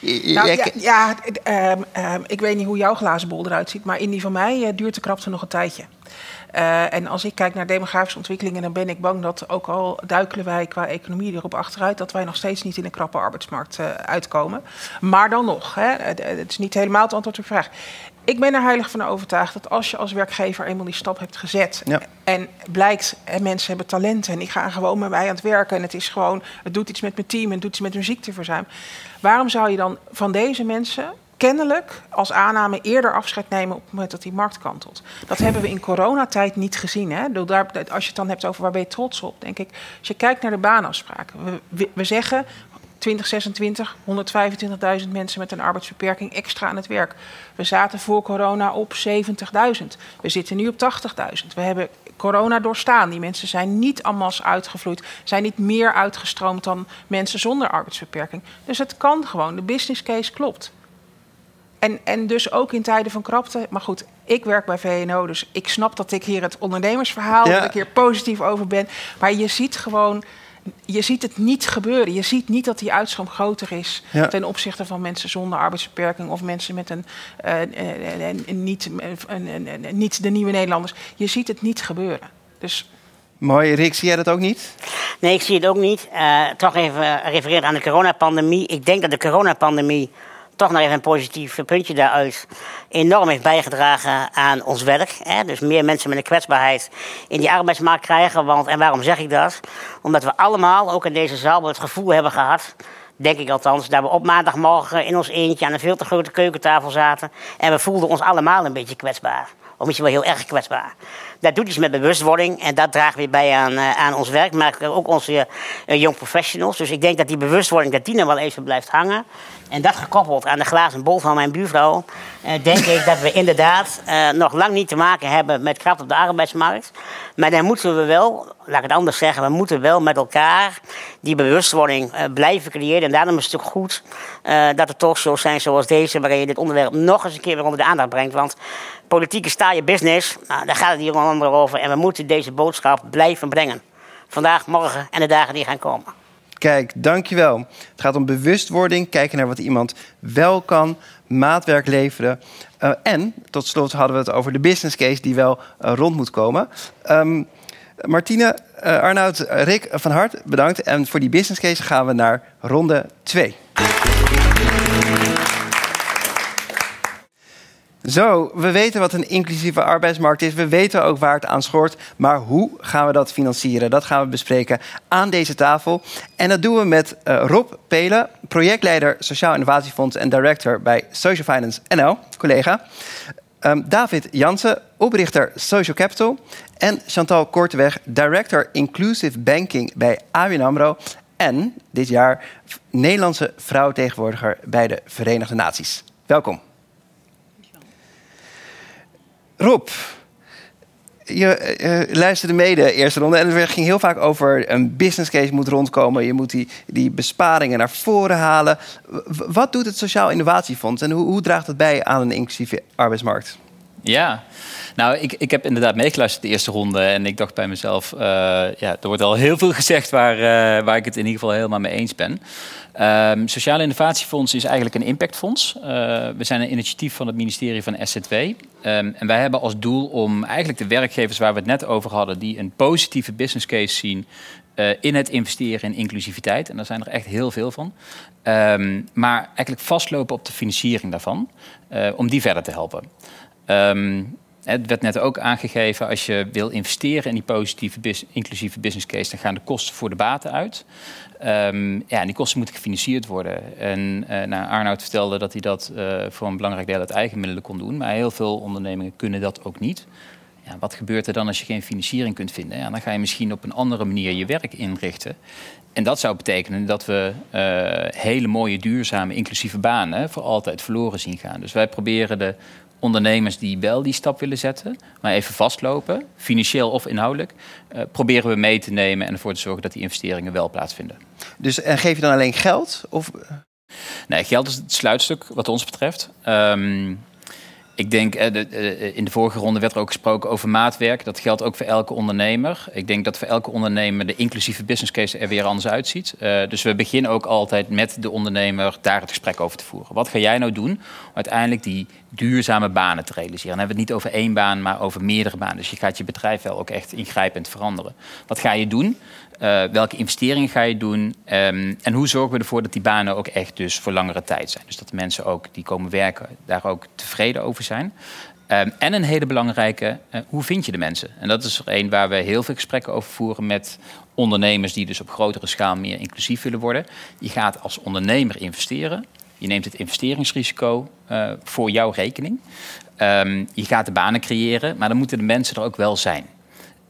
Nou, ja, ja ehm, ehm, ik weet niet hoe jouw glazen bol eruit ziet, maar in die van mij eh, duurt de krapte nog een tijdje. Eh, en als ik kijk naar demografische ontwikkelingen, dan ben ik bang dat ook al duikelen wij qua economie erop achteruit, dat wij nog steeds niet in een krappe arbeidsmarkt eh, uitkomen. Maar dan nog, hè, het, het is niet helemaal het antwoord op je vraag. Ik ben er heilig van overtuigd dat als je als werkgever eenmaal die stap hebt gezet Ja. en blijkt, en mensen hebben talenten en die gaan gewoon met mij aan het werken en het is gewoon, het doet iets met mijn team en het doet iets met hun ziekteverzuim. Waarom zou je dan van deze mensen kennelijk als aanname eerder afscheid nemen op het moment dat die markt kantelt? Dat hebben we in coronatijd niet gezien. Hè? Ik als je het dan hebt over waar ben je trots op, denk ik. Als je kijkt naar de baanafspraken. We, we zeggen 2026 125.000 mensen met een arbeidsbeperking extra aan het werk. We zaten voor corona op 70.000. We zitten nu op 80.000. We hebben corona doorstaan. Die mensen zijn niet en masse uitgevloeid. Zijn niet meer uitgestroomd dan mensen zonder arbeidsbeperking. Dus het kan gewoon. De business case klopt. En, en dus ook in tijden van krapte. Maar goed, ik werk bij VNO, dus ik snap dat ik hier het ondernemersverhaal, Ja. dat ik hier positief over ben. Maar je ziet gewoon, je ziet het niet gebeuren. Je ziet niet dat die uitstroom groter is Ja. ten opzichte van mensen zonder arbeidsbeperking of mensen met een, eh, eh, een niet, een, een, een- een- niet de nieuwe Nederlanders. Je ziet het niet gebeuren. Dus Mooi, Rick, zie jij dat ook niet? Nee, ik zie het ook niet. Eh, toch even refereren aan de coronapandemie. Ik denk dat de coronapandemie toch nog even een positief puntje daaruit enorm heeft bijgedragen aan ons werk. Hè? Dus meer mensen met een kwetsbaarheid in die arbeidsmarkt krijgen. Want, en waarom zeg ik dat? Omdat we allemaal, ook in deze zaal, het gevoel hebben gehad denk ik althans, dat we op maandagmorgen in ons eentje aan een veel te grote keukentafel zaten. En we voelden ons allemaal een beetje kwetsbaar. Of misschien wel heel erg kwetsbaar. Dat doet iets met bewustwording en dat draagt weer bij aan, eh, aan ons werk, maar ook onze eh, young professionals. Dus ik denk dat die bewustwording, dat die nog wel even blijft hangen. En dat gekoppeld aan de glazen bol van mijn buurvrouw, eh, denk ik dat we inderdaad eh, nog lang niet te maken hebben met kracht op de arbeidsmarkt. Maar dan moeten we wel, laat ik het anders zeggen, we moeten wel met elkaar die bewustwording eh, blijven creëren. En daarom is het ook goed dat er talkshows zijn zoals deze, waarin je dit onderwerp nog eens een keer weer onder de aandacht brengt. Want politiek is taai business, nou, daar gaat het hier onder andere over. En we moeten deze boodschap blijven brengen. Vandaag, morgen en de dagen die gaan komen. Kijk, dankjewel. Het gaat om bewustwording, kijken naar wat iemand wel kan, maatwerk leveren. Eh, en tot slot hadden we het over de business case die wel eh, rond moet komen. Ehm, Martine, eh, Arnoud, Rick, van harte bedankt. En voor die business case gaan we naar ronde 2. Zo, we weten wat een inclusieve arbeidsmarkt is. We weten ook waar het aan schort. Maar hoe gaan we dat financieren? Dat gaan we bespreken aan deze tafel. En dat doen we met eh, Rob Pelen, projectleider Sociaal Innovatiefonds en director bij Social Finance NL, collega. Ehm, David Jansen, oprichter Social Capital. En Chantal Korteweg, director Inclusive Banking bij ABN AMRO. En dit jaar Nederlandse vrouwtegenwoordiger bij de Verenigde Naties. Welkom. Rob, je eh, luisterde mee de eerste ronde en er ging heel vaak over een business case moet rondkomen. Je moet die, die besparingen naar voren halen. Wat doet het Sociaal Innovatiefonds en hoe, hoe draagt het bij aan een inclusieve arbeidsmarkt? Ja, nou, ik, ik heb inderdaad meegeluisterd de eerste ronde. En ik dacht bij mezelf, eh, ja, er wordt al heel veel gezegd waar, eh, waar ik het in ieder geval helemaal mee eens ben. Ehm Sociale Innovatiefonds is eigenlijk een impactfonds. Eh, we zijn een initiatief van het ministerie van SZW. Ehm, en wij hebben als doel om eigenlijk de werkgevers waar we het net over hadden, die een positieve business case zien in het investeren in inclusiviteit. En daar zijn er echt heel veel van. Ehm, maar eigenlijk vastlopen op de financiering daarvan, om die verder te helpen. Ehm, het werd net ook aangegeven, als je wil investeren in die positieve, inclusieve business case, dan gaan de kosten voor de baten uit. Ehm, ja, en die kosten moeten gefinancierd worden. En eh nou, Arnoud vertelde dat hij dat eh, voor een belangrijk deel uit eigen middelen kon doen. Maar heel veel ondernemingen kunnen dat ook niet. Ja, wat gebeurt er dan als je geen financiering kunt vinden? Ja, dan ga je misschien op een andere manier je werk inrichten. En dat zou betekenen dat we eh, hele mooie, duurzame, inclusieve banen voor altijd verloren zien gaan. Dus wij proberen de ondernemers die wel die stap willen zetten, maar even vastlopen, financieel of inhoudelijk, eh, proberen we mee te nemen en ervoor te zorgen dat die investeringen wel plaatsvinden. Dus en geef je dan alleen geld? Of, Nee, geld is het sluitstuk wat ons betreft. Ehm, Ik denk, eh, eh, in de vorige ronde werd er ook gesproken over maatwerk. Dat geldt ook voor elke ondernemer. Ik denk dat voor elke ondernemer de inclusieve business case er weer anders uitziet. Uh, dus we beginnen ook altijd met de ondernemer daar het gesprek over te voeren. Wat ga jij nou doen om uiteindelijk die duurzame banen te realiseren? Dan hebben we het niet over één baan, maar over meerdere banen. Dus je gaat je bedrijf wel ook echt ingrijpend veranderen. Wat ga je doen? Uh, welke investeringen ga je doen? Um, en hoe zorgen we ervoor dat die banen ook echt dus voor langere tijd zijn? Dus dat de mensen ook die komen werken daar ook tevreden over zijn. Um, en een hele belangrijke, uh, hoe vind je de mensen? En dat is er een waar we heel veel gesprekken over voeren met ondernemers die dus op grotere schaal meer inclusief willen worden. Je gaat als ondernemer investeren. Je neemt het investeringsrisico uh, voor jouw rekening. Um, je gaat de banen creëren, maar dan moeten de mensen er ook wel zijn.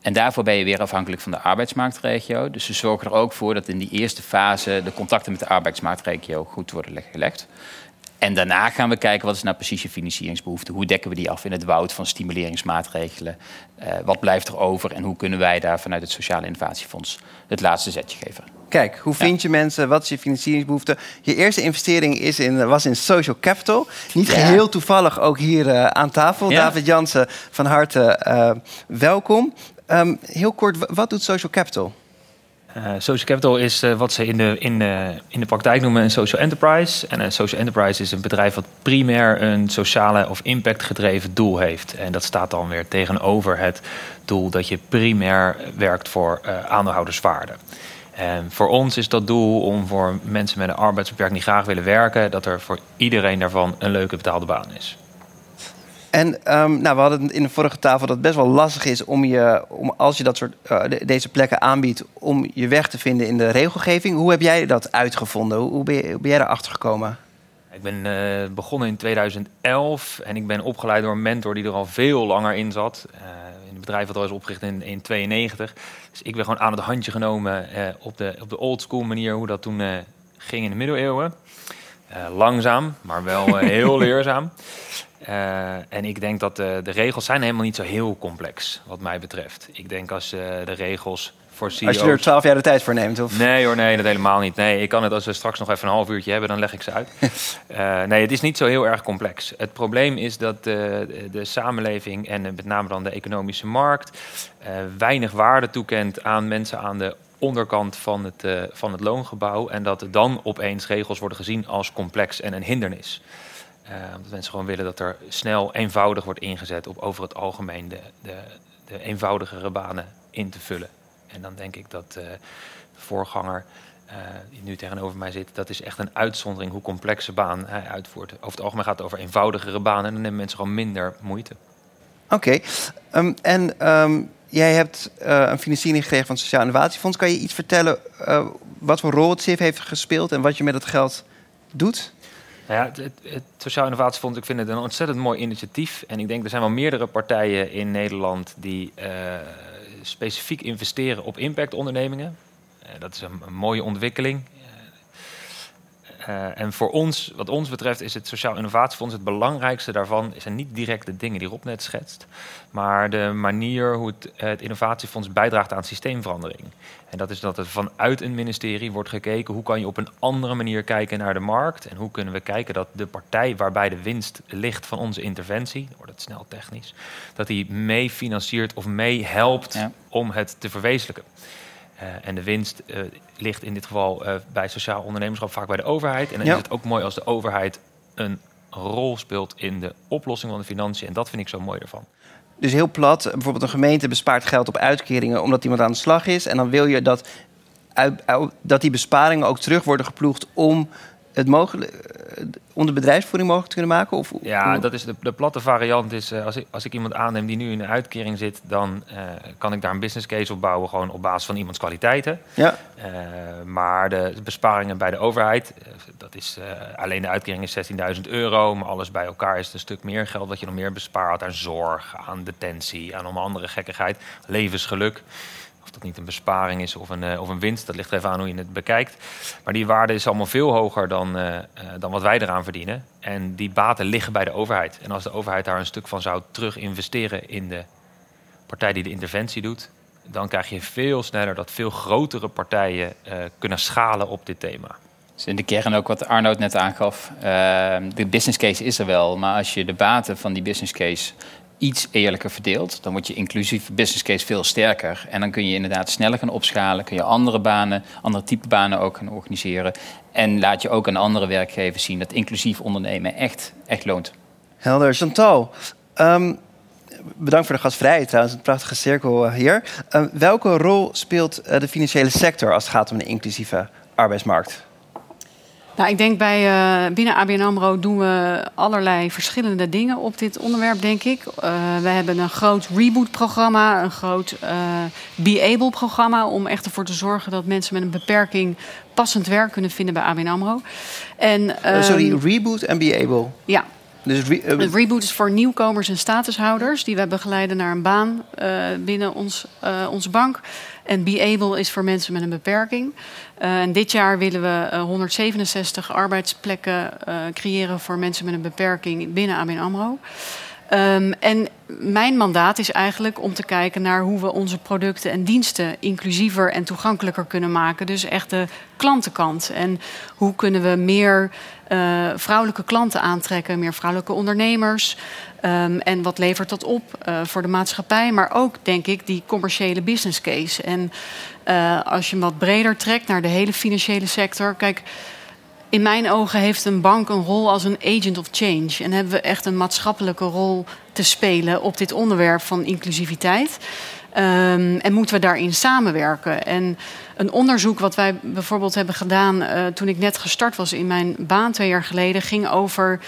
En daarvoor ben je weer afhankelijk van de arbeidsmarktregio. Dus we zorgen er ook voor dat in die eerste fase de contacten met de arbeidsmarktregio goed worden gelegd. En daarna gaan we kijken wat is nou precies je financieringsbehoefte. Hoe dekken we die af in het woud van stimuleringsmaatregelen? Uh, wat blijft er over en hoe kunnen wij daar vanuit het Sociale Innovatiefonds het laatste zetje geven? Kijk, hoe vind je mensen? Wat is je financieringsbehoefte? Je eerste investering is in, was in social capital. Niet geheel toevallig ook hier uh, aan tafel. Ja. David Jansen, van harte uh, welkom. Um, heel kort, wat doet Social Capital? Uh, social capital is uh, wat ze in de, in, de, in de praktijk noemen een social enterprise. En een social enterprise is een bedrijf wat primair een sociale of impactgedreven doel heeft. En dat staat dan weer tegenover het doel dat je primair werkt voor uh, aandeelhouderswaarde. En voor ons is dat doel om voor mensen met een arbeidsbeperking die graag willen werken, dat er voor iedereen daarvan een leuke betaalde baan is. En um, nou, we hadden in de vorige tafel dat het best wel lastig is om je, om, als je dat soort, uh, de, deze plekken aanbiedt, om je weg te vinden in de regelgeving. Hoe heb jij dat uitgevonden? Hoe, hoe ben, je, hoe ben jij erachter gekomen? Ik ben uh, begonnen in 2011 en ik ben opgeleid door een mentor die er al veel langer in zat. Uh, in het bedrijf dat al is opgericht in 1992. Dus ik ben gewoon aan het handje genomen op de, op de old school manier hoe dat toen ging in de middeleeuwen. langzaam, maar wel heel (laughs) leerzaam. Uh, en ik denk dat de, de, regels zijn helemaal niet zo heel complex, wat mij betreft. Ik denk als uh, de regels voor CEO's... Als je er twaalf jaar de tijd voor neemt, of? Nee hoor, nee, dat helemaal niet. Nee, ik kan het als we straks nog even een half uurtje hebben, dan leg ik ze uit. uh, (laughs) nee, het is niet zo heel erg complex. Het probleem is dat de, de samenleving en met name dan de economische markt... weinig waarde toekent aan mensen aan de onderkant van het, van het loongebouw... en dat dan opeens regels worden gezien als complex en een hindernis. Uh, omdat mensen gewoon willen dat er snel, eenvoudig wordt ingezet op over het algemeen de, de, de eenvoudigere banen in te vullen. En dan denk ik dat uh, de voorganger uh, die nu tegenover mij zit, dat is echt een uitzondering hoe complexe baan hij uitvoert. Over het algemeen gaat het over eenvoudigere banen en dan nemen mensen gewoon minder moeite. Oké, um, en um, jij hebt een financiering gekregen van het Sociaal Innovatiefonds. Kan je iets vertellen wat voor rol het CIF heeft gespeeld en wat je met het geld doet? Nou ja, het, het, Sociaal Innovatiefonds, ik vind het een ontzettend mooi initiatief. En ik denk er zijn wel meerdere partijen in Nederland die uh, specifiek investeren op impactondernemingen. Uh, dat is een mooie ontwikkeling. Uh, en voor ons, wat ons betreft, is het Sociaal Innovatiefonds het belangrijkste daarvan. Zijn niet direct de dingen die Rob net schetst, maar de manier hoe het, het Innovatiefonds bijdraagt aan systeemverandering. En dat is dat er vanuit een ministerie wordt gekeken hoe kan je op een andere manier kijken naar de markt. En hoe kunnen we kijken dat de partij waarbij de winst ligt van onze interventie, dan wordt het snel technisch, dat die mee financiert of mee helpt ja. om het te verwezenlijken. Uh, en de winst uh, ligt in dit geval uh, bij sociaal ondernemerschap vaak bij de overheid. En dan ja. is het ook mooi als de overheid een rol speelt in de oplossing van de financiën. En dat vind ik zo mooi ervan. Dus heel plat, bijvoorbeeld een gemeente bespaart geld op uitkeringen omdat iemand aan de slag is. En dan wil je dat, dat die besparingen ook terug worden geploegd om het mogelijk, om de bedrijfsvoering mogelijk te kunnen maken? Of, ja, dat is de, de platte variant is, uh, als, ik, als ik iemand aanneem die nu in een uitkering zit, dan uh, kan ik daar een business case op bouwen, gewoon op basis van iemands kwaliteiten. Ja. Uh, maar de besparingen bij de overheid, dat is alleen de uitkering is 16.000 euro, maar alles bij elkaar is het een stuk meer geld dat je nog meer bespaart aan zorg, aan detentie, aan allemaal andere gekkigheid, levensgeluk. Of dat niet een besparing is of een, uh, of een winst, dat ligt even aan hoe je het bekijkt. Maar die waarde is allemaal veel hoger dan, uh, uh, dan wat wij eraan verdienen. En die baten liggen bij de overheid. En als de overheid daar een stuk van zou terug investeren in de partij die de interventie doet, dan krijg je veel sneller dat veel grotere partijen kunnen schalen op dit thema. is in de kern ook wat Arnoud net aangaf. De business case is er wel, maar als je de baten van die business case iets eerlijker verdeelt, dan wordt je inclusief business case veel sterker. En dan kun je inderdaad sneller gaan opschalen, kun je andere banen, andere type banen ook gaan organiseren. En laat je ook aan andere werkgevers zien dat inclusief ondernemen echt, echt loont. Helder. Chantal, ehm, bedankt voor de gastvrijheid trouwens, een prachtige cirkel eh, hier. Uh, welke rol speelt uh, de financiële sector als het gaat om een inclusieve arbeidsmarkt? Nou, ik denk bij uh, binnen ABN AMRO doen we allerlei verschillende dingen op dit onderwerp, denk ik. Uh, we hebben een groot reboot-programma, een groot uh, Be-Able-programma... om echt ervoor te zorgen dat mensen met een beperking passend werk kunnen vinden bij ABN AMRO. En, Sorry, ehm, reboot en Be-Able? Ja, dus re uh, reboot is voor nieuwkomers en statushouders die we begeleiden naar een baan uh, binnen ons, uh, onze bank. En Be Able is voor mensen met een beperking. en dit jaar willen we 167 arbeidsplekken creëren voor mensen met een beperking binnen ABN AMRO. Um, en mijn mandaat is eigenlijk om te kijken naar hoe we onze producten en diensten inclusiever en toegankelijker kunnen maken. Dus echt de klantenkant. En hoe kunnen we meer vrouwelijke klanten aantrekken, meer vrouwelijke ondernemers. Um, en wat levert dat op uh, voor de maatschappij? Maar ook, denk ik, die commerciële business case. En uh, als je hem wat breder trekt naar de hele financiële sector. Kijk, in mijn ogen heeft een bank een rol als een agent of change. En hebben we echt een maatschappelijke rol te spelen op dit onderwerp van inclusiviteit. Um, en moeten we daarin samenwerken? En een onderzoek wat wij bijvoorbeeld hebben gedaan uh, toen ik net gestart was in mijn baan twee jaar geleden, ging over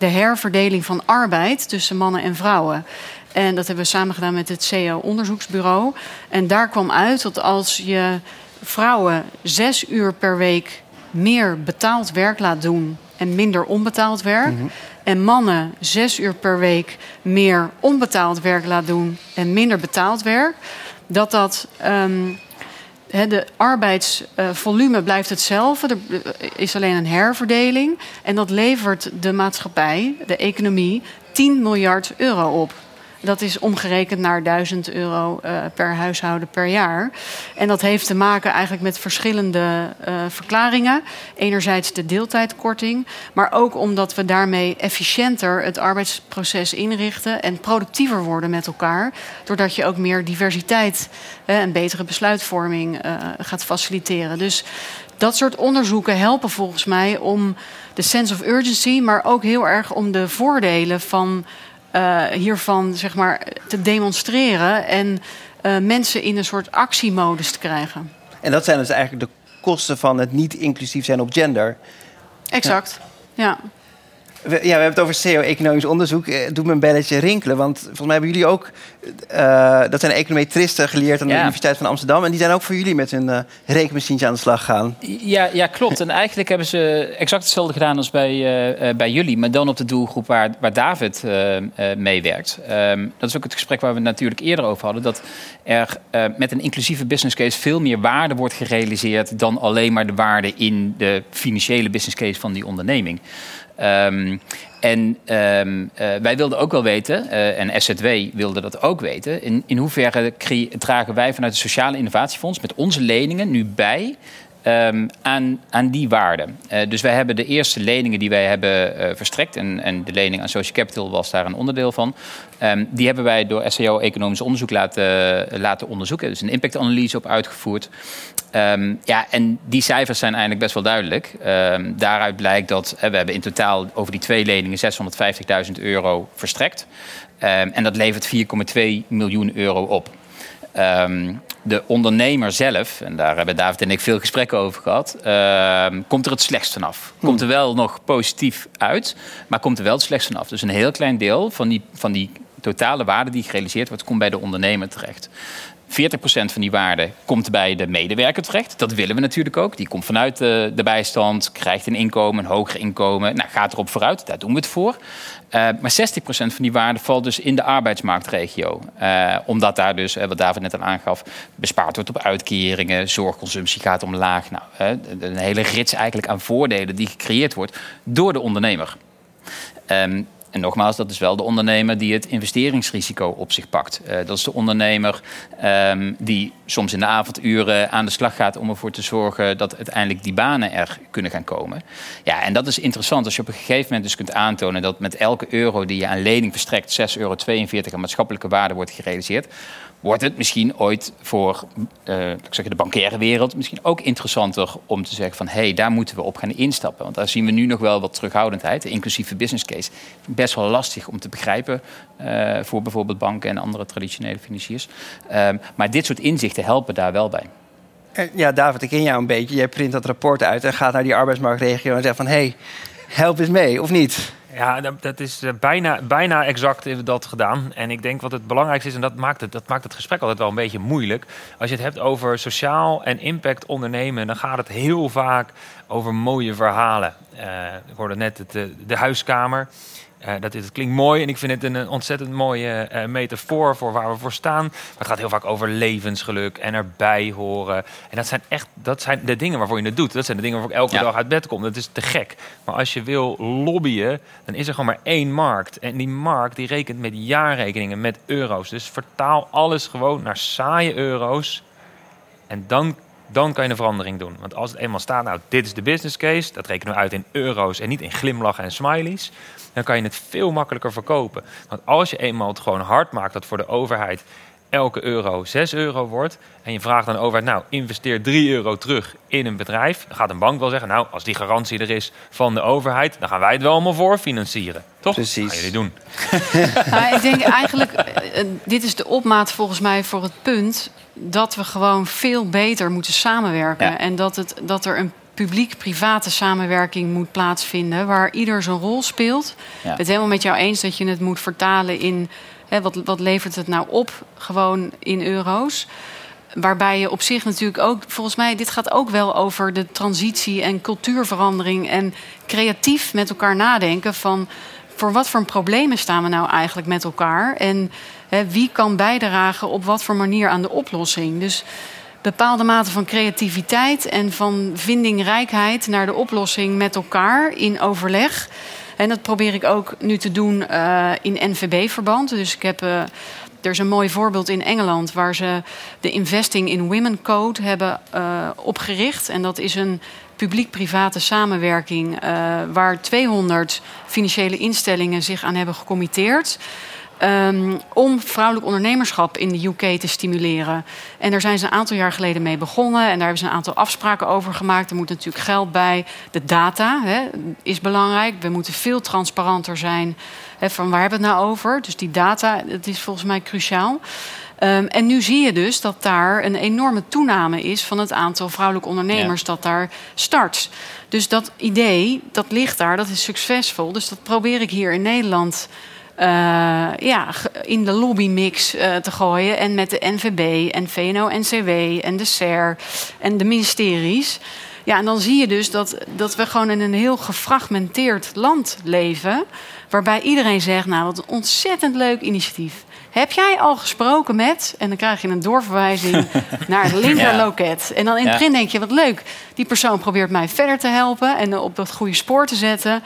de herverdeling van arbeid tussen mannen en vrouwen. En dat hebben we samen gedaan met het CEO-onderzoeksbureau. En daar kwam uit dat als je vrouwen zes uur per week meer betaald werk laat doen en minder onbetaald werk. Mm -hmm. En mannen zes uur per week meer onbetaald werk laat doen en minder betaald werk. Dat dat. Um, He, de arbeidsvolume blijft hetzelfde. Er is alleen een herverdeling. En dat levert de maatschappij, de economie, 10 miljard euro op. Dat is omgerekend naar 1000 euro uh, per huishouden per jaar. En dat heeft te maken eigenlijk met verschillende uh, verklaringen. Enerzijds de deeltijdkorting, maar ook omdat we daarmee efficiënter het arbeidsproces inrichten en productiever worden met elkaar. Doordat je ook meer diversiteit en betere besluitvorming gaat faciliteren. Dus dat soort onderzoeken helpen volgens mij om de sense of urgency, maar ook heel erg om de voordelen van uh, hiervan zeg maar, te demonstreren en uh, mensen in een soort actiemodus te krijgen. En dat zijn dus eigenlijk de kosten van het niet inclusief zijn op gender. Exact, ja. ja. We, ja, we hebben het over CEO-economisch onderzoek. Het eh, doet me een belletje rinkelen. Want volgens mij hebben jullie ook... Uh, dat zijn econometristen geleerd aan de ja. Universiteit van Amsterdam. En die zijn ook voor jullie met hun uh, rekenmachientje aan de slag gegaan. Ja, ja, klopt. En eigenlijk hebben ze exact hetzelfde gedaan als bij, uh, bij jullie. Maar dan op de doelgroep waar, waar David meewerkt. Um, dat is ook het gesprek waar we natuurlijk eerder over hadden. Dat er met een inclusieve business case veel meer waarde wordt gerealiseerd... dan alleen maar de waarde in de financiële business case van die onderneming. Um, en um, uh, wij wilden ook wel weten, uh, en SZW wilde dat ook weten, in, in hoeverre dragen wij vanuit het Sociale Innovatiefonds met onze leningen nu bij Um, aan, die waarde. Uh, dus wij hebben de eerste leningen die wij hebben uh, verstrekt, en, en de lening aan Social Capital was daar een onderdeel van, um, die hebben wij door SEO Economisch Onderzoek laten, laten onderzoeken. Dus een impactanalyse op uitgevoerd. Um, ja, en die cijfers zijn eigenlijk best wel duidelijk. daaruit blijkt dat we hebben in totaal over die twee leningen 650.000 euro verstrekt. en dat levert 4,2 miljoen euro op. Um, de ondernemer zelf, en daar hebben David en ik veel gesprekken over gehad, uh, komt er het slechtst vanaf. Komt hmm. er wel nog positief uit, maar komt er wel het slechtst vanaf. Dus een heel klein deel van die, van die totale waarde die gerealiseerd wordt, komt bij de ondernemer terecht. 40% van die waarde komt bij de medewerker terecht. Dat willen we natuurlijk ook. Die komt vanuit de, de bijstand, krijgt een inkomen, een hoger inkomen. Nou, gaat erop vooruit, daar doen we het voor. Uh, maar 60% van die waarde valt dus in de arbeidsmarktregio. Uh, omdat daar dus, wat David net al aangaf, bespaard wordt op uitkeringen, zorgconsumptie gaat omlaag. Nou, een hele rits eigenlijk aan voordelen die gecreëerd wordt door de ondernemer. Um, En nogmaals, dat is wel de ondernemer die het investeringsrisico op zich pakt. Uh, dat is de ondernemer um, die soms in de avonduren aan de slag gaat om ervoor te zorgen dat uiteindelijk die banen er kunnen gaan komen. Ja, en dat is interessant als je op een gegeven moment dus kunt aantonen dat met elke euro die je aan lening verstrekt, 6,42 euro aan maatschappelijke waarde wordt gerealiseerd wordt het misschien ooit voor uh, de bankaire wereld misschien ook interessanter om te zeggen van hé, hey, daar moeten we op gaan instappen. Want daar zien we nu nog wel wat terughoudendheid, de business case. Best wel lastig om te begrijpen uh, voor bijvoorbeeld banken en andere traditionele financiers. Um, maar dit soort inzichten helpen daar wel bij. Ja, David, ik ken jou een beetje. Jij print dat rapport uit en gaat naar die arbeidsmarktregio en zegt van hé, hey, help eens mee, of niet? Ja, dat is eh, bijna, bijna exact dat gedaan. En ik denk wat het belangrijkste is, en dat maakt het, dat maakt het gesprek altijd wel een beetje moeilijk. Als je het hebt over sociaal en impact ondernemen, dan gaat het heel vaak over mooie verhalen. Ik hoorde net het, de, de huiskamer. Uh, dat, het klinkt mooi en ik vind het een, ontzettend mooie uh, metafoor voor waar we voor staan. Maar het gaat heel vaak over levensgeluk en erbij horen. En dat zijn echt dat zijn de dingen waarvoor je het doet. Dat zijn de dingen waarvoor ik elke dag uit bed kom. Dat is te gek. Maar als je wil lobbyen, dan is er gewoon maar één markt. En die markt die rekent met jaarrekeningen, met euro's. Dus vertaal alles gewoon naar saaie euro's. En dan dan kan je een verandering doen. Want als het eenmaal staat, nou, dit is de business case, dat rekenen we uit in euro's en niet in glimlachen en smileys, dan kan je het veel makkelijker verkopen. Want als je eenmaal het gewoon hard maakt dat voor de overheid elke euro 6 euro wordt. En je vraagt aan de overheid, nou, investeer 3 euro terug in een bedrijf. Dan gaat een bank wel zeggen, nou, als die garantie er is van de overheid, dan gaan wij het wel allemaal voor financieren. Toch? Precies. Gaan jullie doen. (laughs) Maar ik denk eigenlijk, eh, dit is de opmaat volgens mij voor het punt dat we gewoon veel beter moeten samenwerken. En dat, het, dat er een publiek-private samenwerking moet plaatsvinden, waar ieder zijn rol speelt. Ja. Het helemaal met jou eens dat je het moet vertalen in hè, wat, wat levert het nou op, gewoon in euro's. Waarbij je op zich natuurlijk ook, volgens mij, dit gaat ook wel over de transitie en cultuurverandering en creatief met elkaar nadenken van voor wat voor problemen staan we nou eigenlijk met elkaar en hè, wie kan bijdragen op wat voor manier aan de oplossing. Dus bepaalde mate van creativiteit en van vindingrijkheid naar de oplossing met elkaar in overleg. En dat probeer ik ook nu te doen uh, in NVB-verband. Dus ik heb. Uh, er is een mooi voorbeeld in Engeland waar ze de Investing in Women Code hebben uh, opgericht. En dat is een publiek-private samenwerking waar 200 financiële instellingen zich aan hebben gecommitteerd. Um, om vrouwelijk ondernemerschap in de UK te stimuleren. En daar zijn ze een aantal jaar geleden mee begonnen. En daar hebben ze een aantal afspraken over gemaakt. Er moet natuurlijk geld bij. De data hè, is belangrijk. We moeten veel transparanter zijn. Hè, van waar hebben we het nou over? Dus die data, dat is volgens mij cruciaal. Um, en nu zie je dus dat daar een enorme toename is van het aantal vrouwelijke ondernemers dat daar start. Dus dat idee, dat ligt daar, dat is succesvol. Dus dat probeer ik hier in Nederland ja, in de lobbymix uh, te gooien. En met de NVB en VNO-NCW en de SER en de ministeries. Ja, en dan zie je dus dat, dat we gewoon in een heel gefragmenteerd land leven. Waarbij iedereen zegt, nou wat een ontzettend leuk initiatief. Heb jij al gesproken met? En dan krijg je een doorverwijzing (laughs) naar het linkerloket. En dan in het begin denk je, wat leuk. Die persoon probeert mij verder te helpen en op dat goede spoor te zetten.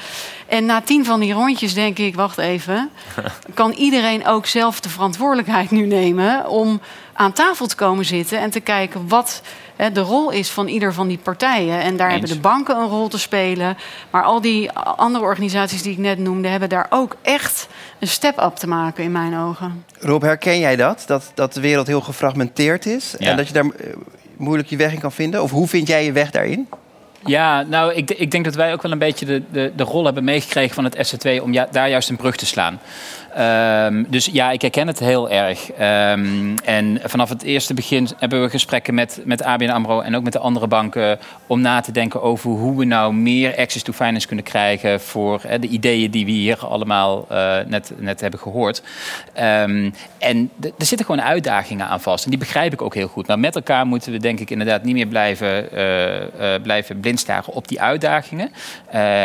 En na tien van die rondjes denk ik, wacht even. (laughs) Kan iedereen ook zelf de verantwoordelijkheid nu nemen om aan tafel te komen zitten en te kijken wat de rol is van ieder van die partijen. En daar hebben de banken een rol te spelen. Maar al die andere organisaties die ik net noemde, hebben daar ook echt een step-up te maken in mijn ogen. Rob, herken jij dat? Dat, dat de wereld heel gefragmenteerd is en dat je daar eh, moeilijk je weg in kan vinden? Of hoe vind jij je weg daarin? Ja, nou, ik, ik, denk dat wij ook wel een beetje de, de, de rol hebben meegekregen van het SC2 om ja, daar juist een brug te slaan. Um, dus ja, ik herken het heel erg. Um, en vanaf het eerste begin hebben we gesprekken met, met ABN AMRO en ook met de andere banken om na te denken over hoe we nou meer access to finance kunnen krijgen voor de ideeën die we hier allemaal uh, net, net hebben gehoord. Um, en er zitten gewoon uitdagingen aan vast en die begrijp ik ook heel goed. Maar met elkaar moeten we denk ik inderdaad niet meer blijven, uh, uh, blijven blindstaren op die uitdagingen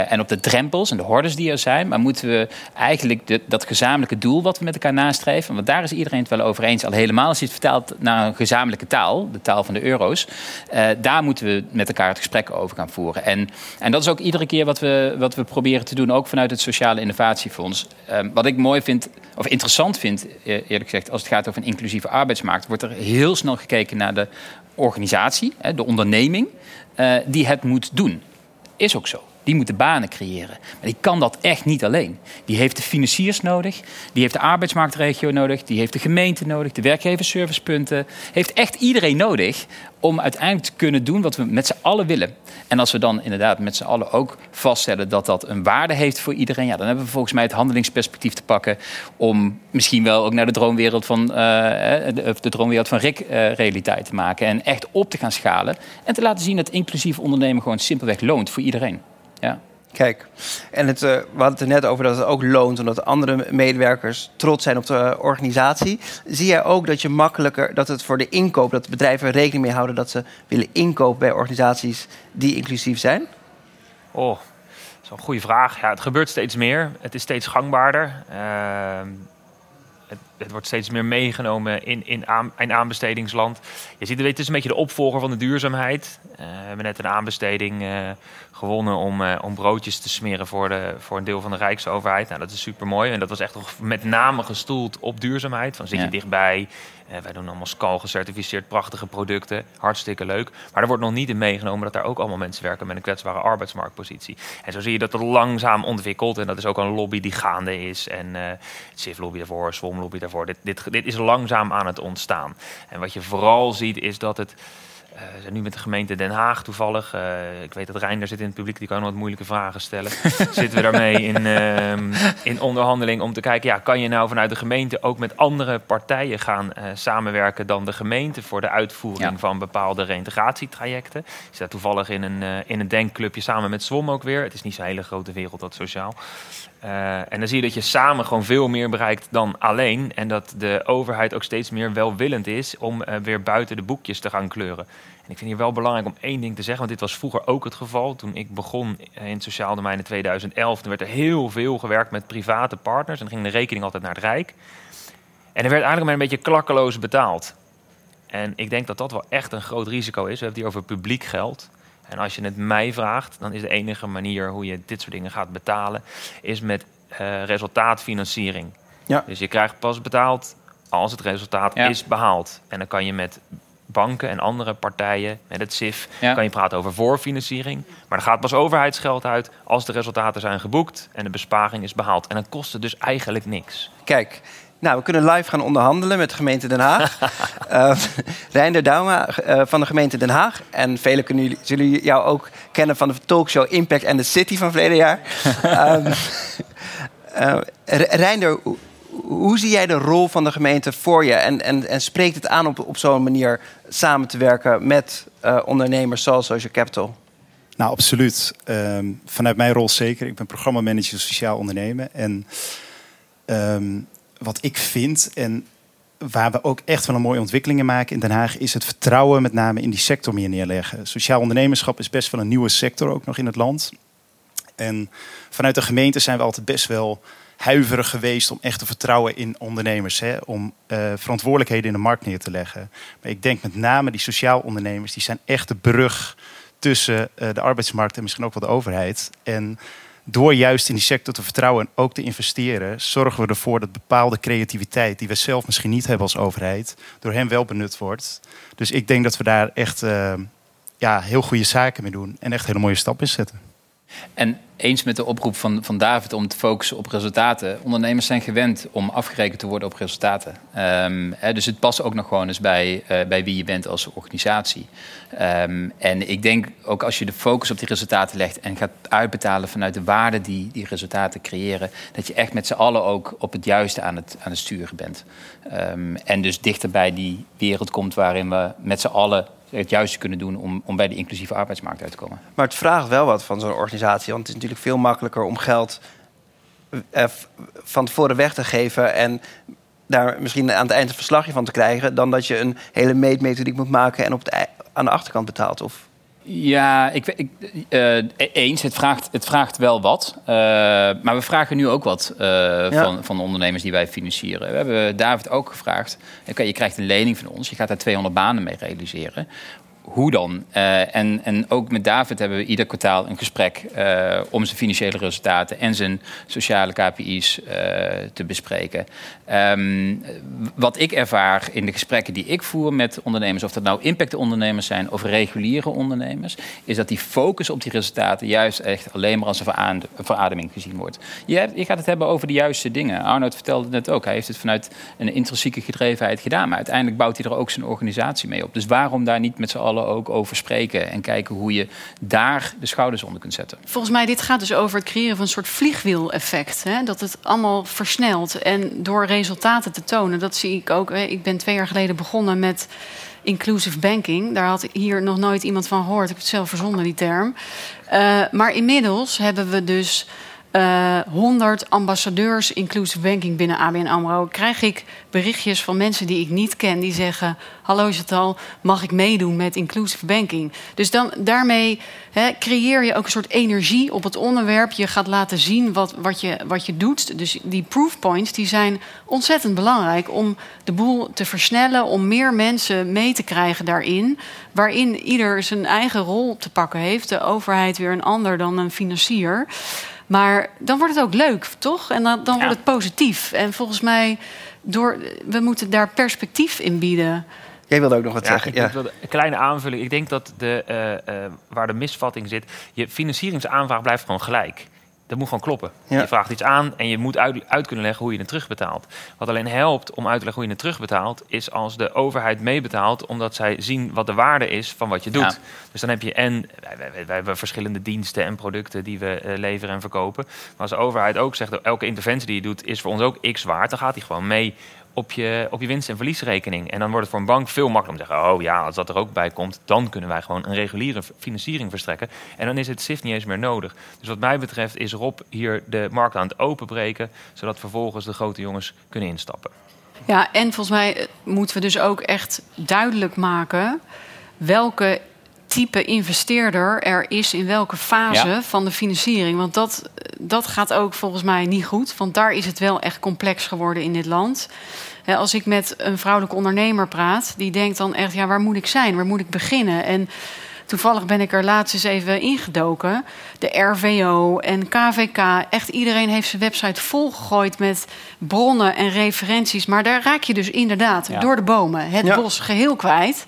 en op de drempels en de hordes die er zijn, maar moeten we eigenlijk de, dat gezamenlijk gezamenlijke doel wat we met elkaar nastreven. Want daar is iedereen het wel over eens. Al helemaal als je het vertaalt naar een gezamenlijke taal, de taal van de euro's. Uh, daar moeten we met elkaar het gesprek over gaan voeren. En, en dat is ook iedere keer wat we, wat we proberen te doen, ook vanuit het Sociale Innovatiefonds. Uh, wat ik mooi vind, of interessant vind, e-, eerlijk gezegd, als het gaat over een inclusieve arbeidsmarkt, wordt er heel snel gekeken naar de organisatie, de onderneming, uh, die het moet doen. Is ook zo. Die moet de banen creëren. Maar die kan dat echt niet alleen. Die heeft de financiers nodig, die heeft de arbeidsmarktregio nodig, die heeft de gemeente nodig, de werkgeversservicepunten. Heeft echt iedereen nodig om uiteindelijk te kunnen doen wat we met z'n allen willen. En als we dan inderdaad met z'n allen ook vaststellen dat dat een waarde heeft voor iedereen, ja, dan hebben we volgens mij het handelingsperspectief te pakken om misschien wel ook naar de droomwereld van, uh, de, de, droomwereld van Rick uh, realiteit te maken. En echt op te gaan schalen en te laten zien dat inclusief ondernemen gewoon simpelweg loont voor iedereen. Ja. Kijk, en het, uh, we hadden het er net over dat het ook loont... omdat andere medewerkers trots zijn op de organisatie. Zie jij ook dat je makkelijker, dat het voor de inkoop... dat bedrijven rekening mee houden dat ze willen inkopen... bij organisaties die inclusief zijn? Oh, dat is een goede vraag. Ja, het gebeurt steeds meer. Het is steeds gangbaarder. Uh, het, het, wordt steeds meer meegenomen in, in, aan, in aanbestedingsland. Je ziet, het is een beetje de opvolger van de duurzaamheid. Uh, we hebben net een aanbesteding uh, gewonnen om, uh, om broodjes te smeren voor, de, voor een deel van de Rijksoverheid. Nou, dat is super mooi. En dat was echt met name gestoeld op duurzaamheid. Van zit je dichtbij, uh, wij doen allemaal SCAL gecertificeerd prachtige producten. Hartstikke leuk. Maar er wordt nog niet in meegenomen dat daar ook allemaal mensen werken met een kwetsbare arbeidsmarktpositie. En zo zie je dat het langzaam ontwikkelt. En dat is ook een lobby die gaande is. En uh, CIF lobby daarvoor, SWOM lobby daarvoor. Dit, dit, dit is langzaam aan het ontstaan. En wat je vooral ziet is dat het uh, we zijn nu met de gemeente Den Haag toevallig. Uh, ik weet dat Rijn daar zit in het publiek, die kan wat moeilijke vragen stellen. (laughs) Zitten we daarmee in, uh, in onderhandeling om te kijken, ja, kan je nou vanuit de gemeente ook met andere partijen gaan uh, samenwerken dan de gemeente voor de uitvoering ja. van bepaalde reïntegratietrajecten? Ik zit toevallig in een, in een denkclubje samen met SWOM ook weer. Het is niet zo'n hele grote wereld, dat sociaal. Uh, en dan zie je dat je samen gewoon veel meer bereikt dan alleen. En dat de overheid ook steeds meer welwillend is om uh, weer buiten de boekjes te gaan kleuren. En ik vind hier wel belangrijk om één ding te zeggen, want dit was vroeger ook het geval. Toen ik begon in het sociaal domein in 2011, toen werd er heel veel gewerkt met private partners. En dan ging de rekening altijd naar het Rijk. En er werd eigenlijk maar een beetje klakkeloos betaald. En ik denk dat dat wel echt een groot risico is. We hebben het hier over publiek geld. En als je het mij vraagt, dan is de enige manier hoe je dit soort dingen gaat betalen, is met uh, resultaatfinanciering. Ja. Dus je krijgt pas betaald als het resultaat ja. is behaald. En dan kan je met banken en andere partijen, met het CIF, ja. kan je praten over voorfinanciering. Maar er gaat pas overheidsgeld uit als de resultaten zijn geboekt en de besparing is behaald. En dan kost het dus eigenlijk niks. Kijk, nou, we kunnen live gaan onderhandelen met de gemeente Den Haag. uh, (laughs) Reinder Dauma uh, van de gemeente Den Haag. En velen kunnen jullie, zullen jou ook kennen van de talkshow Impact and the City van verleden jaar. (laughs) um, uh, Reinder, hoe, hoe zie jij de rol van de gemeente voor je? En, en, en spreekt het aan op, op zo'n manier samen te werken met ondernemers zoals Social Capital? Nou, absoluut. Um, vanuit mijn rol zeker. Ik ben programmamanager sociaal ondernemen. En um, wat ik vind en waar we ook echt wel een mooie ontwikkelingen maken in Den Haag, is het vertrouwen met name in die sector meer neerleggen. Sociaal ondernemerschap is best wel een nieuwe sector ook nog in het land. En vanuit de gemeente zijn we altijd best wel huiverig geweest om echt te vertrouwen in ondernemers. Hè? Om uh, verantwoordelijkheden in de markt neer te leggen. Maar ik denk met name die sociaal ondernemers, die zijn echt de brug tussen uh, de arbeidsmarkt en misschien ook wel de overheid. En door juist in die sector te vertrouwen en ook te investeren, zorgen we ervoor dat bepaalde creativiteit die we zelf misschien niet hebben als overheid, door hen wel benut wordt. Dus ik denk dat we daar echt uh, ja, heel goede zaken mee doen en echt hele mooie stappen in zetten. En eens met de oproep van, van David om te focussen op resultaten. Ondernemers zijn gewend om afgerekend te worden op resultaten. Um, hè, dus het past ook nog gewoon eens bij, uh, bij wie je bent als organisatie. Um, en ik denk ook als je de focus op die resultaten legt en gaat uitbetalen vanuit de waarde die die resultaten creëren, dat je echt met z'n allen ook op het juiste aan het, aan het sturen bent. Um, en dus dichter bij die wereld komt waarin we met z'n allen het juiste kunnen doen om, om bij de inclusieve arbeidsmarkt uit te komen. Maar het vraagt wel wat van zo'n organisatie. Want het is natuurlijk veel makkelijker om geld eh, van tevoren weg te geven en daar misschien aan het eind een verslagje van te krijgen, dan dat je een hele meetmethodiek moet maken en op het, aan de achterkant betaalt. Of Ja, ik, ik, uh, eens. Het vraagt, het vraagt wel wat. Uh, maar we vragen nu ook wat uh, ja. van, van de ondernemers die wij financieren. We hebben David ook gevraagd. Okay, je krijgt een lening van ons. Je gaat daar 200 banen mee realiseren hoe dan? Uh, en, en ook met David hebben we ieder kwartaal een gesprek uh, om zijn financiële resultaten en zijn sociale KPI's uh, te bespreken. Um, wat ik ervaar in de gesprekken die ik voer met ondernemers, of dat nou impactondernemers zijn of reguliere ondernemers, is dat die focus op die resultaten juist echt alleen maar als een verademing gezien wordt. Je, hebt, je gaat het hebben over de juiste dingen. Arnoud vertelde het net ook. Hij heeft het vanuit een intrinsieke gedrevenheid gedaan, maar uiteindelijk bouwt hij er ook zijn organisatie mee op. Dus waarom daar niet met z'n allen ook over spreken en kijken hoe je daar de schouders onder kunt zetten. Volgens mij, dit gaat dus over het creëren van een soort vliegwiel-effect. Dat het allemaal versnelt en door resultaten te tonen. Dat zie ik ook. Ik ben twee jaar geleden begonnen met inclusive banking. Daar had hier nog nooit iemand van gehoord. Ik heb het zelf verzonnen, die term. Uh, maar inmiddels hebben we dus uh, eh, 100 ambassadeurs inclusive banking binnen ABN AMRO... krijg ik berichtjes van mensen die ik niet ken... die zeggen, hallo Chantal, mag ik meedoen met inclusive banking? Dus dan, daarmee creëer je ook een soort energie op het onderwerp. Je gaat laten zien wat, wat, je, wat je doet. Dus die proof points die zijn ontzettend belangrijk... om de boel te versnellen, om meer mensen mee te krijgen daarin... waarin ieder zijn eigen rol te pakken heeft. De overheid weer een ander dan een financier... Maar dan wordt het ook leuk, toch? En dan, dan wordt het positief. En volgens mij, door, we moeten daar perspectief in bieden. Jij wilde ook nog wat zeggen. ja. wilde een kleine aanvulling. Ik denk dat de, uh, uh, waar de misvatting zit, je financieringsaanvraag blijft gewoon gelijk dat moet gewoon kloppen. Je vraagt iets aan en je moet uit, uit, kunnen leggen hoe je het terugbetaalt. Wat alleen helpt om uit te leggen hoe je het terugbetaalt, is als de overheid meebetaalt, omdat zij zien wat de waarde is van wat je doet. Dus dan heb je en wij, hebben verschillende diensten en producten die we uh, leveren en verkopen. Maar als de overheid ook zegt, elke interventie die je doet is voor ons ook x waard, dan gaat die gewoon mee op je, op je winst- en verliesrekening. En dan wordt het voor een bank veel makkelijker om te zeggen: Oh ja, als dat er ook bij komt, dan kunnen wij gewoon een reguliere financiering verstrekken. En dan is het SIF niet eens meer nodig. Dus wat mij betreft is Rob hier de markt aan het openbreken, zodat vervolgens de grote jongens kunnen instappen. Ja, en volgens mij eh, moeten we dus ook echt duidelijk maken welke type investeerder er is in welke fase van de financiering. Want dat, dat gaat ook volgens mij niet goed. Want daar is het wel echt complex geworden in dit land. als ik met een vrouwelijke ondernemer praat, die denkt dan echt: ja, waar moet ik zijn? Waar moet ik beginnen? En toevallig ben ik er laatst eens even ingedoken. De RVO en KVK, echt iedereen heeft zijn website volgegooid met bronnen en referenties. Maar daar raak je dus inderdaad door de bomen het bos geheel kwijt.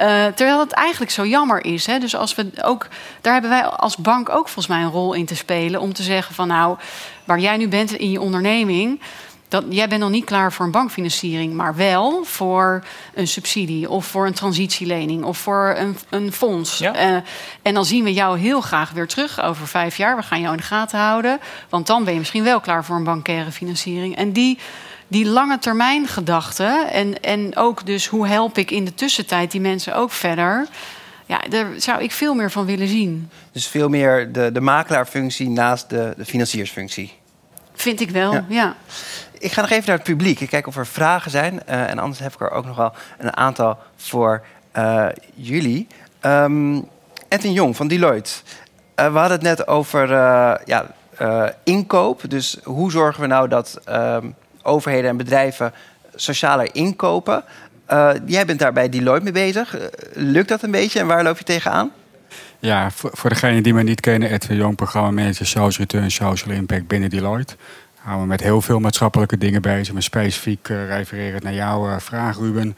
Uh, terwijl het eigenlijk zo jammer is. Hè? Dus als we ook, daar hebben wij als bank ook volgens mij een rol in te spelen. Om te zeggen van nou, waar jij nu bent in je onderneming. Dat, jij bent nog niet klaar voor een bankfinanciering, maar wel voor een subsidie of voor een transitielening of voor een, een fonds. Ja. Uh, en dan zien we jou heel graag weer terug over vijf jaar. We gaan jou in de gaten houden, want dan ben je misschien wel klaar voor een bankaire financiering. En die die lange termijn gedachte en, en ook dus hoe help ik in de tussentijd die mensen ook verder. Ja, daar zou ik veel meer van willen zien. Dus veel meer de, de makelaarfunctie naast de, de financiersfunctie. Vind ik wel, ja. Ik ga nog even naar het publiek. Ik kijk of er vragen zijn. Uh, en anders heb ik er ook nog wel een aantal voor uh, jullie. Um, Edwin Jong van Deloitte. Uh, we hadden het net over ja, inkoop. Dus hoe zorgen we nou dat um, overheden en bedrijven sociale inkopen. Uh, jij bent daar bij Deloitte mee bezig. Uh, lukt dat een beetje en waar loop je tegenaan? Ja, voor, degenen die me niet kennen, Edwin Jong, programma manager Social Return, Social Impact binnen Deloitte. Houden we met heel veel maatschappelijke dingen bezig, maar specifiek uh, refererend naar jouw vraag, Ruben.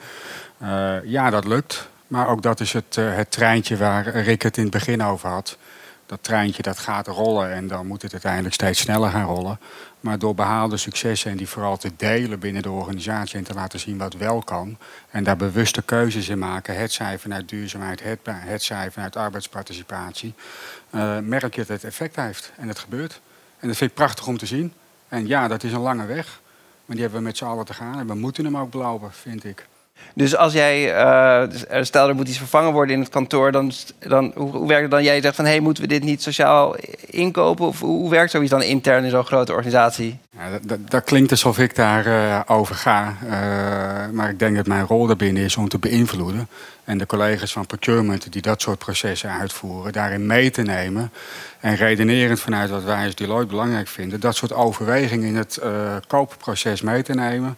ja, dat lukt. Maar ook dat is het, het treintje waar Rick het in het begin over had dat treintje dat gaat rollen en dan moet het uiteindelijk steeds sneller gaan rollen. Maar door behaalde successen en die vooral te delen binnen de organisatie en te laten zien wat wel kan. En daar bewuste keuzes in maken, het zij vanuit duurzaamheid, het, het zij vanuit arbeidsparticipatie. Uh, merk je dat het effect heeft en het gebeurt. En dat vind ik prachtig om te zien. En ja, dat is een lange weg. Maar die hebben we met z'n allen te gaan en we moeten hem ook belopen, vind ik. Dus als jij, uh, stel er moet iets vervangen worden in het kantoor, dan, dan hoe, werkt het dan? Jij zegt van, hé, hey, moeten we dit niet sociaal inkopen? Of hoe werkt zoiets dan intern in zo'n grote organisatie? Ja, dat, dat, klinkt alsof ik daarover uh, over ga. Uh, maar ik denk dat mijn rol daarbinnen is om te beïnvloeden. En de collega's van procurement die dat soort processen uitvoeren, daarin mee te nemen. En redenerend vanuit wat wij als Deloitte belangrijk vinden, dat soort overwegingen in het koopproces mee te nemen.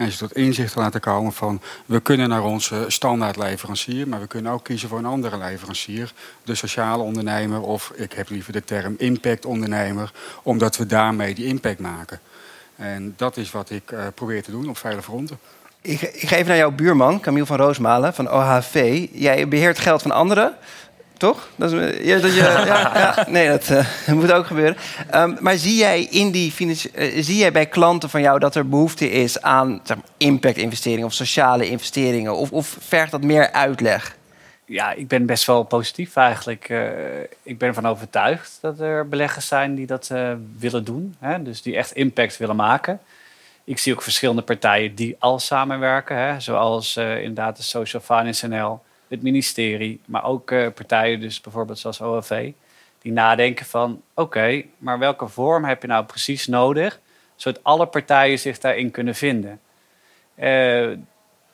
En ze tot inzicht te laten komen van we kunnen naar onze standaardleverancier, maar we kunnen ook kiezen voor een andere leverancier. De sociale ondernemer of ik heb liever de term impactondernemer, omdat we daarmee die impact maken. En dat is wat ik uh, probeer te doen op vele fronten. Ik, ik ga even naar jouw buurman, Camille van Roosmalen van OHV. Jij beheert geld van anderen. Toch? Dat is, ja, dat je, ja, ja, nee, dat uh, moet ook gebeuren. Um, maar zie jij, in die uh, zie jij bij klanten van jou dat er behoefte is aan zeg impact-investeringen of sociale investeringen? Of, of vergt dat meer uitleg? Ja, ik ben best wel positief eigenlijk. Uh, ik ben ervan overtuigd dat er beleggers zijn die dat willen doen. Hè? Dus die echt impact willen maken. Ik zie ook verschillende partijen die al samenwerken. Hè? Zoals inderdaad de Social Finance NL het ministerie, maar ook uh, partijen, dus bijvoorbeeld zoals OLV, die nadenken van oké, maar welke vorm heb je nou precies nodig, zodat alle partijen zich daarin kunnen vinden. Uh,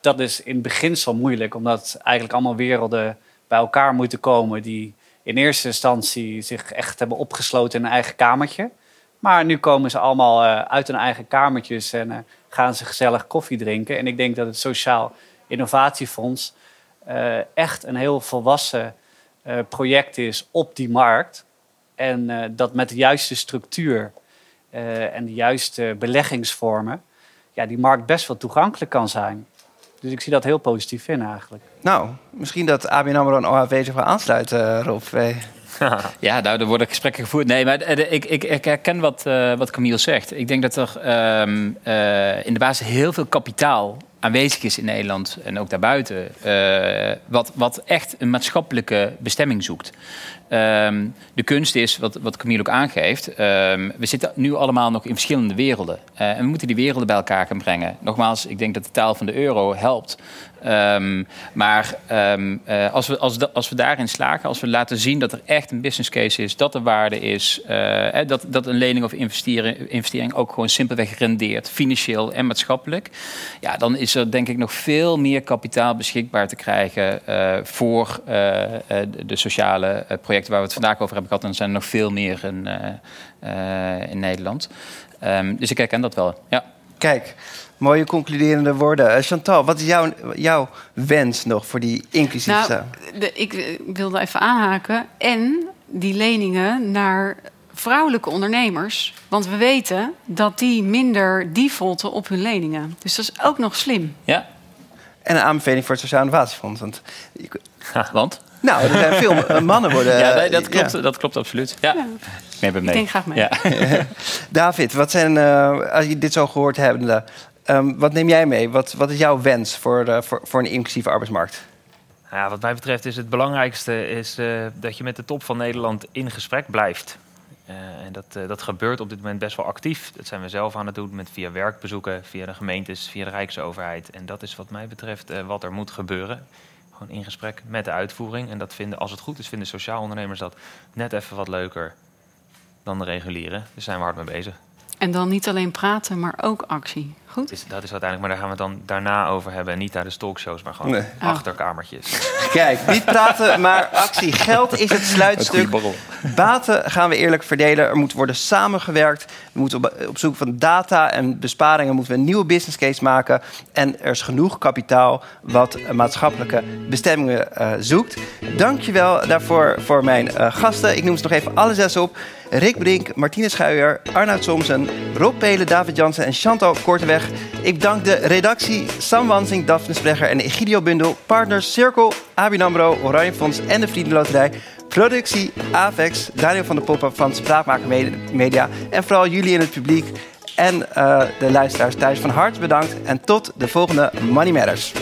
dat is in beginsel moeilijk, omdat eigenlijk allemaal werelden bij elkaar moeten komen die in eerste instantie zich echt hebben opgesloten in een eigen kamertje. Maar nu komen ze allemaal uh, uit hun eigen kamertjes en gaan ze gezellig koffie drinken. En ik denk dat het Sociaal Innovatiefonds uh, echt een heel volwassen uh, project is op die markt. En uh, dat met de juiste structuur en de juiste beleggingsvormen, ja, die markt best wel toegankelijk kan zijn. Dus ik zie dat heel positief in eigenlijk. Nou, misschien dat ABN AMRO en OHV zich wel aansluiten, Rob. (laughs) Ja, nou, er worden gesprekken gevoerd. Nee, maar ik, ik, ik herken wat, uh, wat Camille zegt. Ik denk dat er um, uh, in de basis heel veel kapitaal aanwezig is in Nederland en ook daarbuiten, uh, wat, wat echt een maatschappelijke bestemming zoekt. Um, de kunst is, wat, wat Camille ook aangeeft, um, we zitten nu allemaal nog in verschillende werelden. Uh, en we moeten die werelden bij elkaar gaan brengen. Nogmaals, ik denk dat de taal van de euro helpt. Um, maar um, uh, als, we, als, als we daarin slagen, als we laten zien dat er echt een business case is, dat er waarde is, uh, dat, dat een lening of investering, investering ook gewoon simpelweg rendeert, financieel en maatschappelijk, ja, dan is er denk ik nog veel meer kapitaal beschikbaar te krijgen voor de sociale projecten waar we het vandaag over hebben gehad. En er zijn er nog veel meer in, in Nederland. Um, dus ik herken dat wel. Ja. Kijk. Mooie concluderende woorden. Uh, Chantal, wat is jouw, jouw wens nog voor die inclusieve nou, de, Ik wilde even aanhaken. En die leningen naar vrouwelijke ondernemers. Want we weten dat die minder defaulten op hun leningen. Dus dat is ook nog slim. Ja. En een aanbeveling voor het Sociaal Innovatiefonds. Want, want? Nou, er zijn veel (laughs) mannen worden... Ja, nee, dat, klopt, ja. dat klopt absoluut. Ja. ja. Ik mee. denk graag mee. Ja. (laughs) David, wat zijn, uh, als je dit zo gehoord hebt... Um, wat neem jij mee? Wat, wat is jouw wens voor, uh, voor, voor een inclusieve arbeidsmarkt? Ja, wat mij betreft is het belangrijkste is, uh, dat je met de top van Nederland in gesprek blijft. Uh, en dat, dat gebeurt op dit moment best wel actief. Dat zijn we zelf aan het doen met via werkbezoeken, via de gemeentes, via de Rijksoverheid. En dat is wat mij betreft wat er moet gebeuren. Gewoon in gesprek met de uitvoering. En dat vinden, als het goed is, vinden sociaal ondernemers dat net even wat leuker dan de reguliere. Daar zijn we hard mee bezig. En dan niet alleen praten, maar ook actie. Goed? Is, dat is uiteindelijk, maar daar gaan we het dan daarna over hebben. En niet tijdens talkshows, maar gewoon nee. achterkamertjes. Kijk, niet praten, maar actie. Geld is het sluitstuk. Baten gaan we eerlijk verdelen. Er moet worden samengewerkt. We moeten op, op zoek van data en besparingen moeten we een nieuwe business case maken. En er is genoeg kapitaal wat maatschappelijke bestemmingen uh, zoekt. Dankjewel daarvoor voor mijn uh, gasten. Ik noem ze nog even alle zes op. Rick Brink, Martine Schuijer, Arnoud Somsen, Rob Pelen, David Jansen en Chantal Korteweg. Ik dank de redactie Sam Wansing, Daphne Sprecher en Egidio Bundel. Partners Cirkel, ABN AMRO, Oranje Fonds en de Vriendenloterij. Productie Avex, Daniel van der Poppen van Spraakmaker Media. En vooral jullie in het publiek en uh, de luisteraars thuis van harte bedankt. En tot de volgende Money Matters.